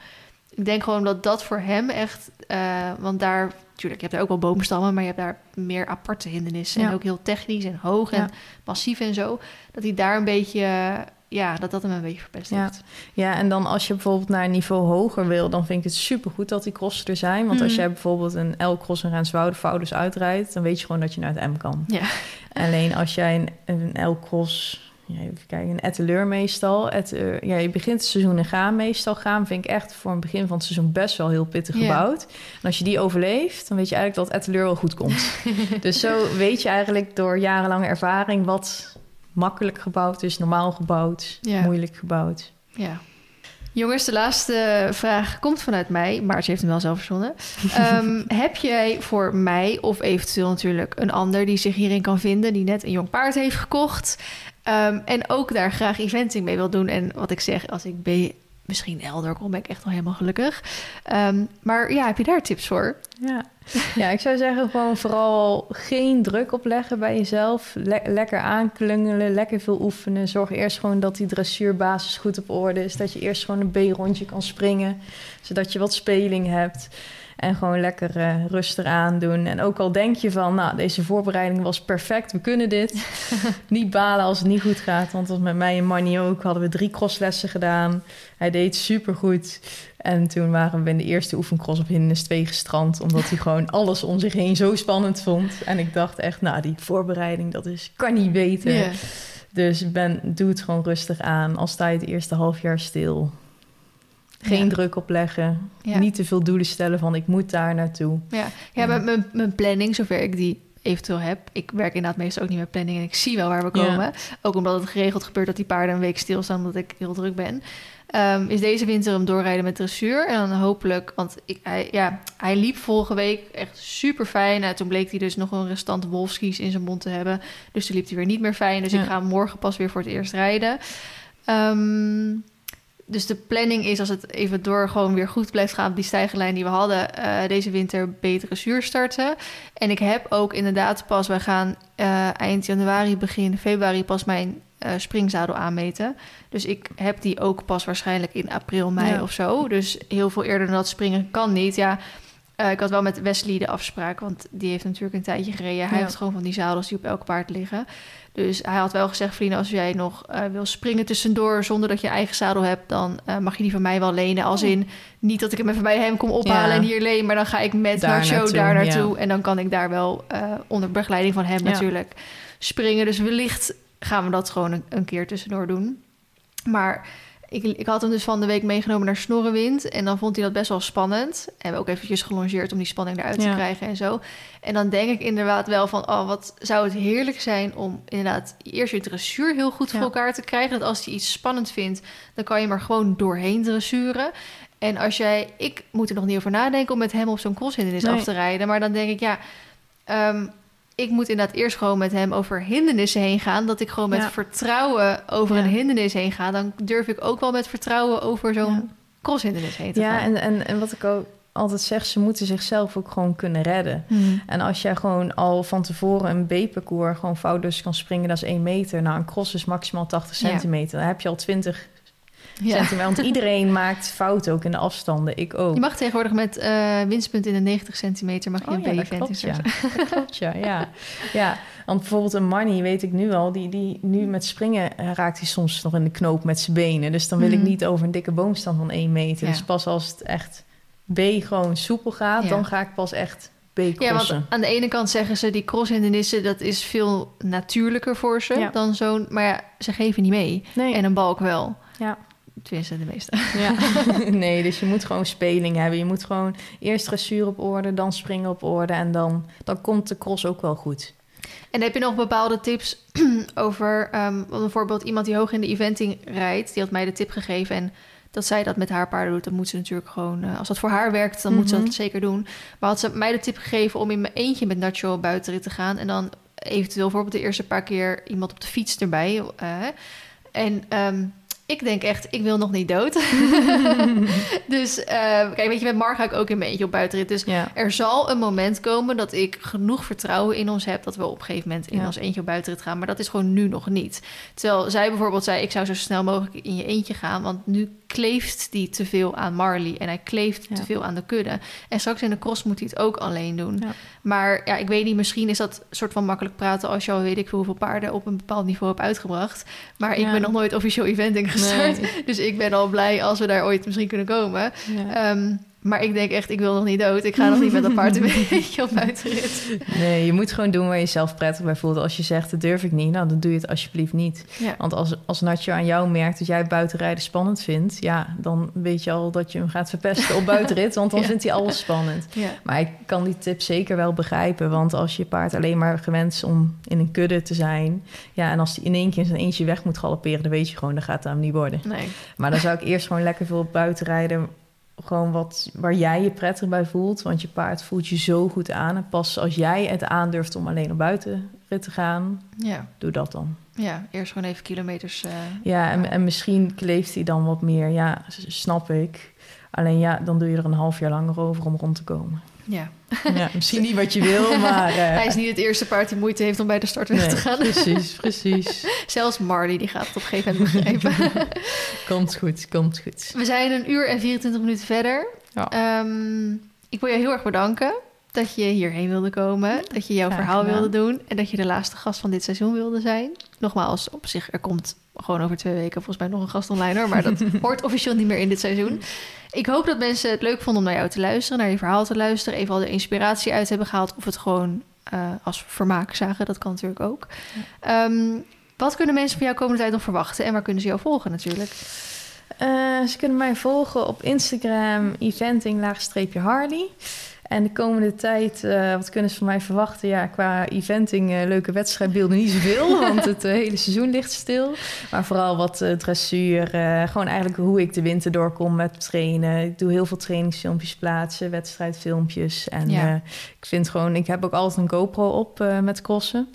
Ik denk gewoon dat dat voor hem echt... eh, want daar, je hebt daar ook wel boomstammen... maar je hebt daar meer aparte hindernissen. Ja. En ook heel technisch en hoog en Ja. massief en zo. Dat hij daar een beetje... ja, dat dat hem een beetje verpest Ja. heeft. Ja, en dan als je bijvoorbeeld naar een niveau hoger wil, dan vind ik het supergoed dat die crossen er zijn. Want als Mhm. jij bijvoorbeeld een L-cross en Renswoude foutloos uitrijdt, dan weet je gewoon dat je naar het M kan. Ja. Alleen als jij een, een L-cross, ja, even kijken, een etteleur meestal. Et, eh, ja, je begint het seizoen in gaan meestal. Gaan vind ik echt voor het begin van het seizoen best wel heel pittig gebouwd. En als je die overleeft, dan weet je eigenlijk dat etteleur wel goed komt. dus zo weet je eigenlijk door jarenlange ervaring wat makkelijk gebouwd is, normaal gebouwd, Ja. moeilijk gebouwd. Ja. Jongens, de laatste vraag komt vanuit mij. Maartje heeft hem wel zelf verzonnen. Ehm, heb jij voor mij, of eventueel natuurlijk een ander die zich hierin kan vinden, die net een jong paard heeft gekocht ehm, en ook daar graag eventing mee wil doen? En wat ik zeg, als ik B misschien Elder kom, ben ik echt al helemaal gelukkig. Ehm, maar ja, heb je daar tips voor? Ja. ja, ik zou zeggen gewoon vooral geen druk opleggen bij jezelf. Le- lekker aanklungelen, lekker veel oefenen. Zorg eerst gewoon dat die dressuurbasis goed op orde is. Dat je eerst gewoon een B-rondje kan springen, zodat je wat speling hebt. En gewoon lekker eh, rustig aandoen. En ook al denk je van, nou, deze voorbereiding was perfect, we kunnen dit. niet balen als het niet goed gaat. Want met mij en Manny ook. Hadden we drie crosslessen gedaan. Hij deed supergoed. En toen waren we in de eerste oefencross op hindernis 2 gestrand. Omdat hij gewoon alles om zich heen zo spannend vond. En ik dacht echt, nou, die voorbereiding, dat is, kan niet. Ja. Dus ben, doe het gewoon rustig aan. Al sta je het eerste half jaar stil. Geen Ja. druk opleggen. Ja. Niet te veel doelen stellen van ik moet daar naartoe. Ja, ja met mijn, mijn planning, zover ik die eventueel heb. Ik werk inderdaad meestal ook niet met planning en ik zie wel waar we Ja. komen. Ook omdat het geregeld gebeurt dat die paarden een week stilstaan omdat ik heel druk ben. Ehm, is deze winter hem doorrijden met dressuur. En dan hopelijk, want ik, hij, ja, hij liep vorige week echt super fijn. En toen bleek hij dus nog een restant wolfskies in zijn mond te hebben. Dus toen liep hij weer niet meer fijn. Dus Ja. ik ga hem morgen pas weer voor het eerst rijden. Ehm, dus de planning is als het even door gewoon weer goed blijft gaan op die stijgerlijn die we hadden, eh, deze winter betere zuur starten. En ik heb ook inderdaad pas, wij gaan eh, eind januari, begin februari pas mijn uh, springzadel aanmeten. Dus ik heb die ook pas waarschijnlijk in april, mei Ja. of zo. Dus heel veel eerder dan dat springen kan niet. Ja, ik had wel met Wesley de afspraak, want die heeft natuurlijk een tijdje gereden. Hij Ja. heeft gewoon van die zadels die op elk paard liggen. Dus hij had wel gezegd, vrienden, als jij nog eh, wil springen tussendoor zonder dat je eigen zadel hebt, dan eh, mag je die van mij wel lenen. Als in, niet dat ik hem even bij hem kom ophalen Ja. en hier leen, maar dan ga ik met Daar Nacho naartoe, daar naartoe. ja. En dan kan ik daar wel eh, onder begeleiding van hem Ja. natuurlijk springen. Dus wellicht gaan we dat gewoon een, een keer tussendoor doen. Maar ik, ik had hem dus van de week meegenomen naar Snorrewind. En dan vond hij dat best wel spannend. En we ook eventjes gelongeerd om die spanning eruit te krijgen en zo. En dan denk ik inderdaad wel van... oh, wat zou het heerlijk zijn om inderdaad eerst je dressuur heel goed voor Ja. elkaar te krijgen. Dat als hij iets spannend vindt, dan kan je maar gewoon doorheen dressuren. En als jij... Ik moet er nog niet over nadenken om met hem op zo'n crosshindernis Nee. af te rijden. Maar dan denk ik, ja... ehm, ik moet inderdaad eerst gewoon met hem over hindernissen heen gaan. Dat ik gewoon met Ja. vertrouwen over Ja. een hindernis heen ga. Dan durf ik ook wel met vertrouwen over zo'n Ja. crosshindernis heen te Ja, gaan. en, en, en wat ik ook altijd zeg, ze moeten zichzelf ook gewoon kunnen redden. Hmm. En als jij gewoon al van tevoren een B-parcours gewoon foutloos kan springen, dat is 1 meter. Nou, een cross is maximaal 80 Ja. centimeter. Dan heb je al 20 Ja. centimeter. Want iedereen maakt fouten, ook in de afstanden. Ik ook. Je mag tegenwoordig met eh winstpunt in de 90 centimeter mag je Oh een ja, dat klopt, ja. Dat klopt, ja. ja. ja. Want bijvoorbeeld een Manny, weet ik nu al, die, die nu met springen eh, raakt hij soms nog in de knoop met zijn benen. Dus dan wil ik Mhm. niet over een dikke boomstam van 1 meter. Ja. Dus pas als het echt B gewoon soepel gaat, dan ga ik pas echt B Ja, want aan de ene kant zeggen ze die crosshindernissen, dat is veel natuurlijker voor ze Ja. dan zo'n. Maar ja, ze geven niet mee. nee. En een balk wel. Ja. Tenminste, de meeste. Ja. nee, dus je moet gewoon speling hebben. Je moet gewoon eerst dressuur op orde, dan springen op orde en dan, dan komt de cross ook wel goed. En heb je nog bepaalde tips over want bijvoorbeeld iemand die hoog in de eventing rijdt? Die had mij de tip gegeven en dat zij dat met haar paarden doet, dan moet ze natuurlijk gewoon, eh, als dat voor haar werkt, dan moet ze Mhm. dat zeker doen. Maar had ze mij de tip gegeven om in mijn eentje met Nacho buitenrit te gaan en dan eventueel bijvoorbeeld de eerste paar keer iemand op de fiets erbij. eh, en ehm, ik denk echt, ik wil nog niet dood. dus eh, kijk, weet je, met Mar ga ik ook in mijn eentje op buitenrit. Dus Ja. er zal een moment komen dat ik genoeg vertrouwen in ons heb... dat we op een gegeven moment in Ja. ons eentje op buitenrit gaan. Maar dat is gewoon nu nog niet. Terwijl zij bijvoorbeeld zei... ik zou zo snel mogelijk in je eentje gaan... want nu kleeft die te veel aan Marley... en hij kleeft Ja. te veel aan de kudde. En straks in de cross moet hij het ook alleen doen. Ja. Maar ja, ik weet niet, misschien is dat soort van makkelijk praten... als je al weet ik veel hoeveel paarden op een bepaald niveau hebt uitgebracht. Maar ik Ja. ben nog nooit officieel eventing gestart. Nee. Dus ik ben al blij als we daar ooit misschien kunnen komen. Ja. Maar ik denk echt, ik wil nog niet dood. Ik ga nog niet met een paard een beetje op buitenrit. Nee, je moet gewoon doen waar je zelf prettig bij voelt. Als je zegt, dat durf ik niet, nou, dan doe je het alsjeblieft niet. Ja. Want als, als Natje aan jou merkt dat jij buitenrijden spannend vindt... ja, dan weet je al dat je hem gaat verpesten op buitenrit... want dan Ja. vindt hij alles spannend. Ja. Maar ik kan die tip zeker wel begrijpen. Want als je paard alleen maar gewend is om in een kudde te zijn... ja, en als hij in één keer in zijn eentje weg moet galopperen... dan weet je gewoon, dat gaat hem niet worden. Nee. Maar dan zou ik eerst gewoon lekker veel op buiten rijden. Gewoon wat waar jij je prettig bij voelt. Want je paard voelt je zo goed aan. En pas als jij het aandurft om alleen op buitenrit te gaan, Ja. doe dat dan. ja, eerst gewoon even kilometers. eh, Ja, en, en misschien kleeft hij dan wat meer. Ja, snap ik. Alleen ja, dan doe je er een half jaar langer over om rond te komen. Ja. Ja, misschien niet wat je wil, maar... eh, Hij is niet het eerste paard die moeite heeft om bij de start weg nee, te gaan. Precies, precies. Zelfs Marley die gaat het op een gegeven moment begrijpen. Komt goed, komt goed. We zijn een uur en 24 minuten verder. Ja. Ehm, ik wil je heel erg bedanken dat je hierheen wilde komen. Dat je jouw Graag verhaal gedaan. wilde doen. En dat je de laatste gast van dit seizoen wilde zijn. Nogmaals, op zich, er komt gewoon over twee weken volgens mij nog een gast online hoor. Maar dat hoort officieel niet meer in dit seizoen. Ik hoop dat mensen het leuk vonden om naar jou te luisteren. Naar je verhaal te luisteren. Even al de inspiratie uit hebben gehaald. Of het gewoon eh, als vermaak zagen. Dat kan natuurlijk ook. Ehm, wat kunnen mensen van jou komende tijd nog verwachten? En waar kunnen ze jou volgen natuurlijk? Eh, ze kunnen mij volgen op Instagram, eventing-harley. En de komende tijd, eh, wat kunnen ze van mij verwachten? Ja, qua eventing, eh, leuke wedstrijdbeelden niet zoveel, want het eh, hele seizoen ligt stil. Maar vooral wat dressuur, gewoon eigenlijk hoe ik de winter doorkom met trainen. Ik doe heel veel trainingsfilmpjes plaatsen, wedstrijdfilmpjes. En Ja. ik vind gewoon, ik heb ook altijd een GoPro op met crossen.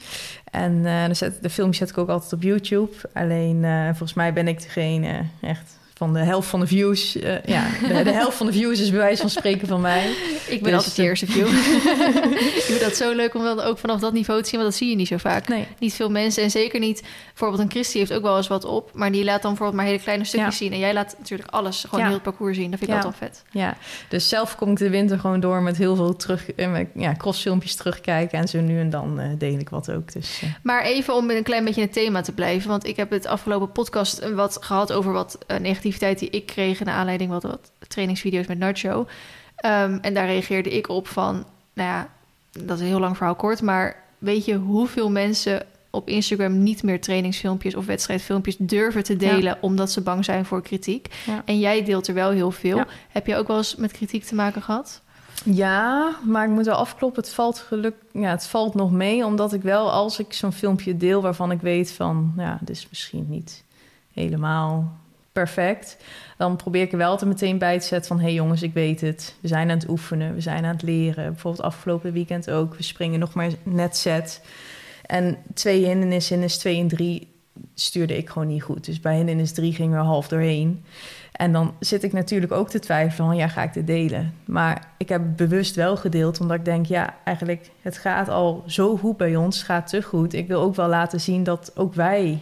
En zet, de filmpjes zet ik ook altijd op YouTube. Alleen, volgens mij ben ik degene echt van de helft van de views. eh, ja, de, de helft van de views is bij wijze van spreken van mij. Ik ben Dus altijd de de- eerste view. ik vind dat zo leuk om dan ook vanaf dat niveau te zien, want dat zie je niet zo vaak. Nee. Niet veel mensen en zeker niet... Bijvoorbeeld een Christie heeft ook wel eens wat op... maar die laat dan bijvoorbeeld maar hele kleine stukjes Ja. zien. En jij laat natuurlijk alles, gewoon Ja. heel het parcours zien. Dat vind ik Ja. altijd wel vet. Ja, dus zelf kom ik de winter gewoon door met heel veel terug, eh, met, ja, crossfilmpjes terugkijken. En zo nu en dan eh, deel ik wat ook. Dus eh, Maar even om een klein beetje in het thema te blijven. Want ik heb het afgelopen podcast eh, wat gehad over wat eh, negativiteit die ik kreeg... naar aanleiding wat, wat trainingsvideo's met Nacho. Ehm, en daar reageerde ik op van... Nou ja, dat is een heel lang verhaal kort... maar weet je hoeveel mensen op Instagram niet meer trainingsfilmpjes of wedstrijdfilmpjes durven te delen omdat ze bang zijn voor kritiek. Ja. En jij deelt er wel heel veel. Ja. Heb je ook wel eens met kritiek te maken gehad? Ja, maar ik moet wel afkloppen. Het valt geluk, ja, het valt nog mee, omdat ik wel als ik zo'n filmpje deel waarvan ik weet van, ja, dit is misschien niet helemaal perfect, dan probeer ik er wel altijd meteen bij te zetten van, hé hey jongens, ik weet het, we zijn aan het oefenen, we zijn aan het leren. Bijvoorbeeld afgelopen weekend ook, we springen nog maar net set en twee hindernissen, hindernis twee en drie stuurde ik gewoon niet goed. Dus bij hindernis drie ging er half doorheen. En dan zit ik natuurlijk ook te twijfelen van, ja, ga ik dit delen? Maar ik heb bewust wel gedeeld, omdat ik denk, ja, eigenlijk, het gaat al zo goed bij ons, het gaat te goed. Ik wil ook wel laten zien dat ook wij,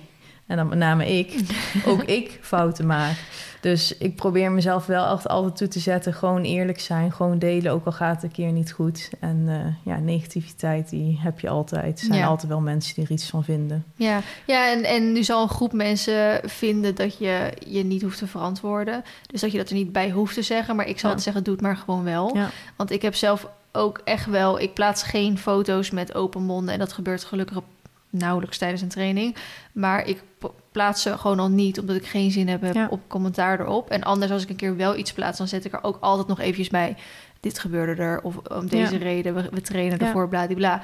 en dan met name ik, ook ik fouten maak. Dus ik probeer mezelf wel echt altijd toe te zetten, gewoon eerlijk zijn, gewoon delen, ook al gaat het een keer niet goed. En eh, ja, negativiteit, die heb je altijd. Er zijn Ja. altijd wel mensen die er iets van vinden. Ja, ja en, en nu zal een groep mensen vinden dat je je niet hoeft te verantwoorden. Dus dat je dat er niet bij hoeft te zeggen. Maar ik zal Ja. het zeggen, doe het maar gewoon wel. Ja. Want ik heb zelf ook echt wel... Ik plaats geen foto's met open monden. En dat gebeurt gelukkig nauwelijks tijdens een training. Maar ik plaats ze gewoon al niet... omdat ik geen zin heb Ja. op commentaar erop. En anders als ik een keer wel iets plaats... dan zet ik er ook altijd nog eventjes bij... dit gebeurde er, of om deze Ja. reden, we, we trainen Ja. ervoor, bladibla.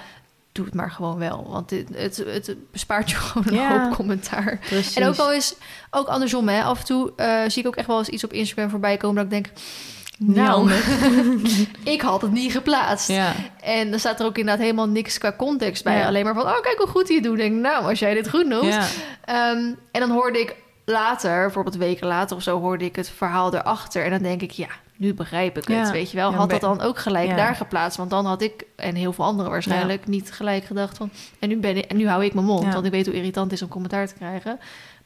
Doe het maar gewoon wel. Want het, het, het bespaart je gewoon een hoop commentaar. Precies. En ook al is, ook andersom, hè. Af en toe eh, zie ik ook echt wel eens iets op Instagram voorbij komen... dat ik denk, nou, ik had het niet geplaatst. Ja. En dan staat er ook inderdaad helemaal niks qua context bij. Ja. Alleen maar van, oh, kijk hoe goed hij het doet. Denk, nou, als jij dit goed noemt. Ja. Ehm, en dan hoorde ik later, bijvoorbeeld weken later of zo... hoorde ik het verhaal erachter. En dan denk ik, ja, nu begrijp ik het, weet je wel. Had dat dan ook gelijk daar geplaatst? Want dan had ik, en heel veel anderen waarschijnlijk... niet gelijk gedacht van... En nu, ben ik, en nu hou ik mijn mond, want ik weet hoe irritant het is om commentaar te krijgen.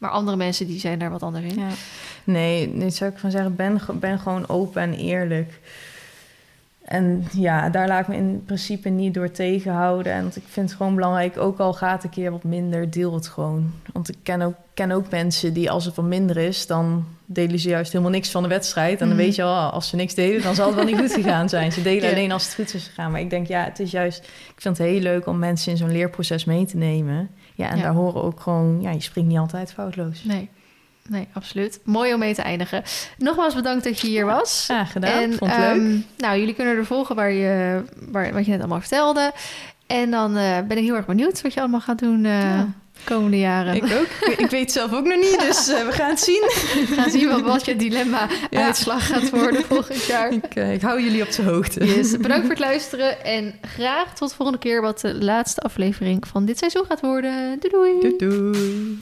Maar andere mensen, die zijn daar wat anders in. Ja. Nee, nu zou ik van zeggen, ben, ben gewoon open en eerlijk. En ja, daar laat ik me in principe niet door tegenhouden. En want ik vind het gewoon belangrijk, ook al gaat een keer wat minder, deel het gewoon. Want ik ken ook, ken ook mensen die als het wat minder is, dan delen ze juist helemaal niks van de wedstrijd. En dan Mhm. weet je al, als ze niks delen, dan zal het wel niet goed gegaan zijn. Ze delen alleen als het goed is gegaan. Maar ik denk, ja, het is juist, ik vind het heel leuk om mensen in zo'n leerproces mee te nemen. Ja, en Ja. daar horen ook gewoon, ja, je springt niet altijd foutloos. Nee. Nee, absoluut. Mooi om mee te eindigen. Nogmaals bedankt dat je hier was. Graag gedaan, En, vond het leuk. ehm, nou, jullie kunnen er volgen waar je, waar, wat je net allemaal vertelde. En dan eh, ben ik heel erg benieuwd wat je allemaal gaat doen eh Ja. Komende jaren. Ik ook. Ik, weet het zelf ook nog niet, dus eh, we gaan het zien. We gaan zien wat, wat je dilemma-uitslag gaat worden volgend jaar. Ik, eh, ik hou jullie op de hoogte. Yes, bedankt voor het luisteren en graag tot de volgende keer wat de laatste aflevering van dit seizoen gaat worden. Doei doei! Doei doei.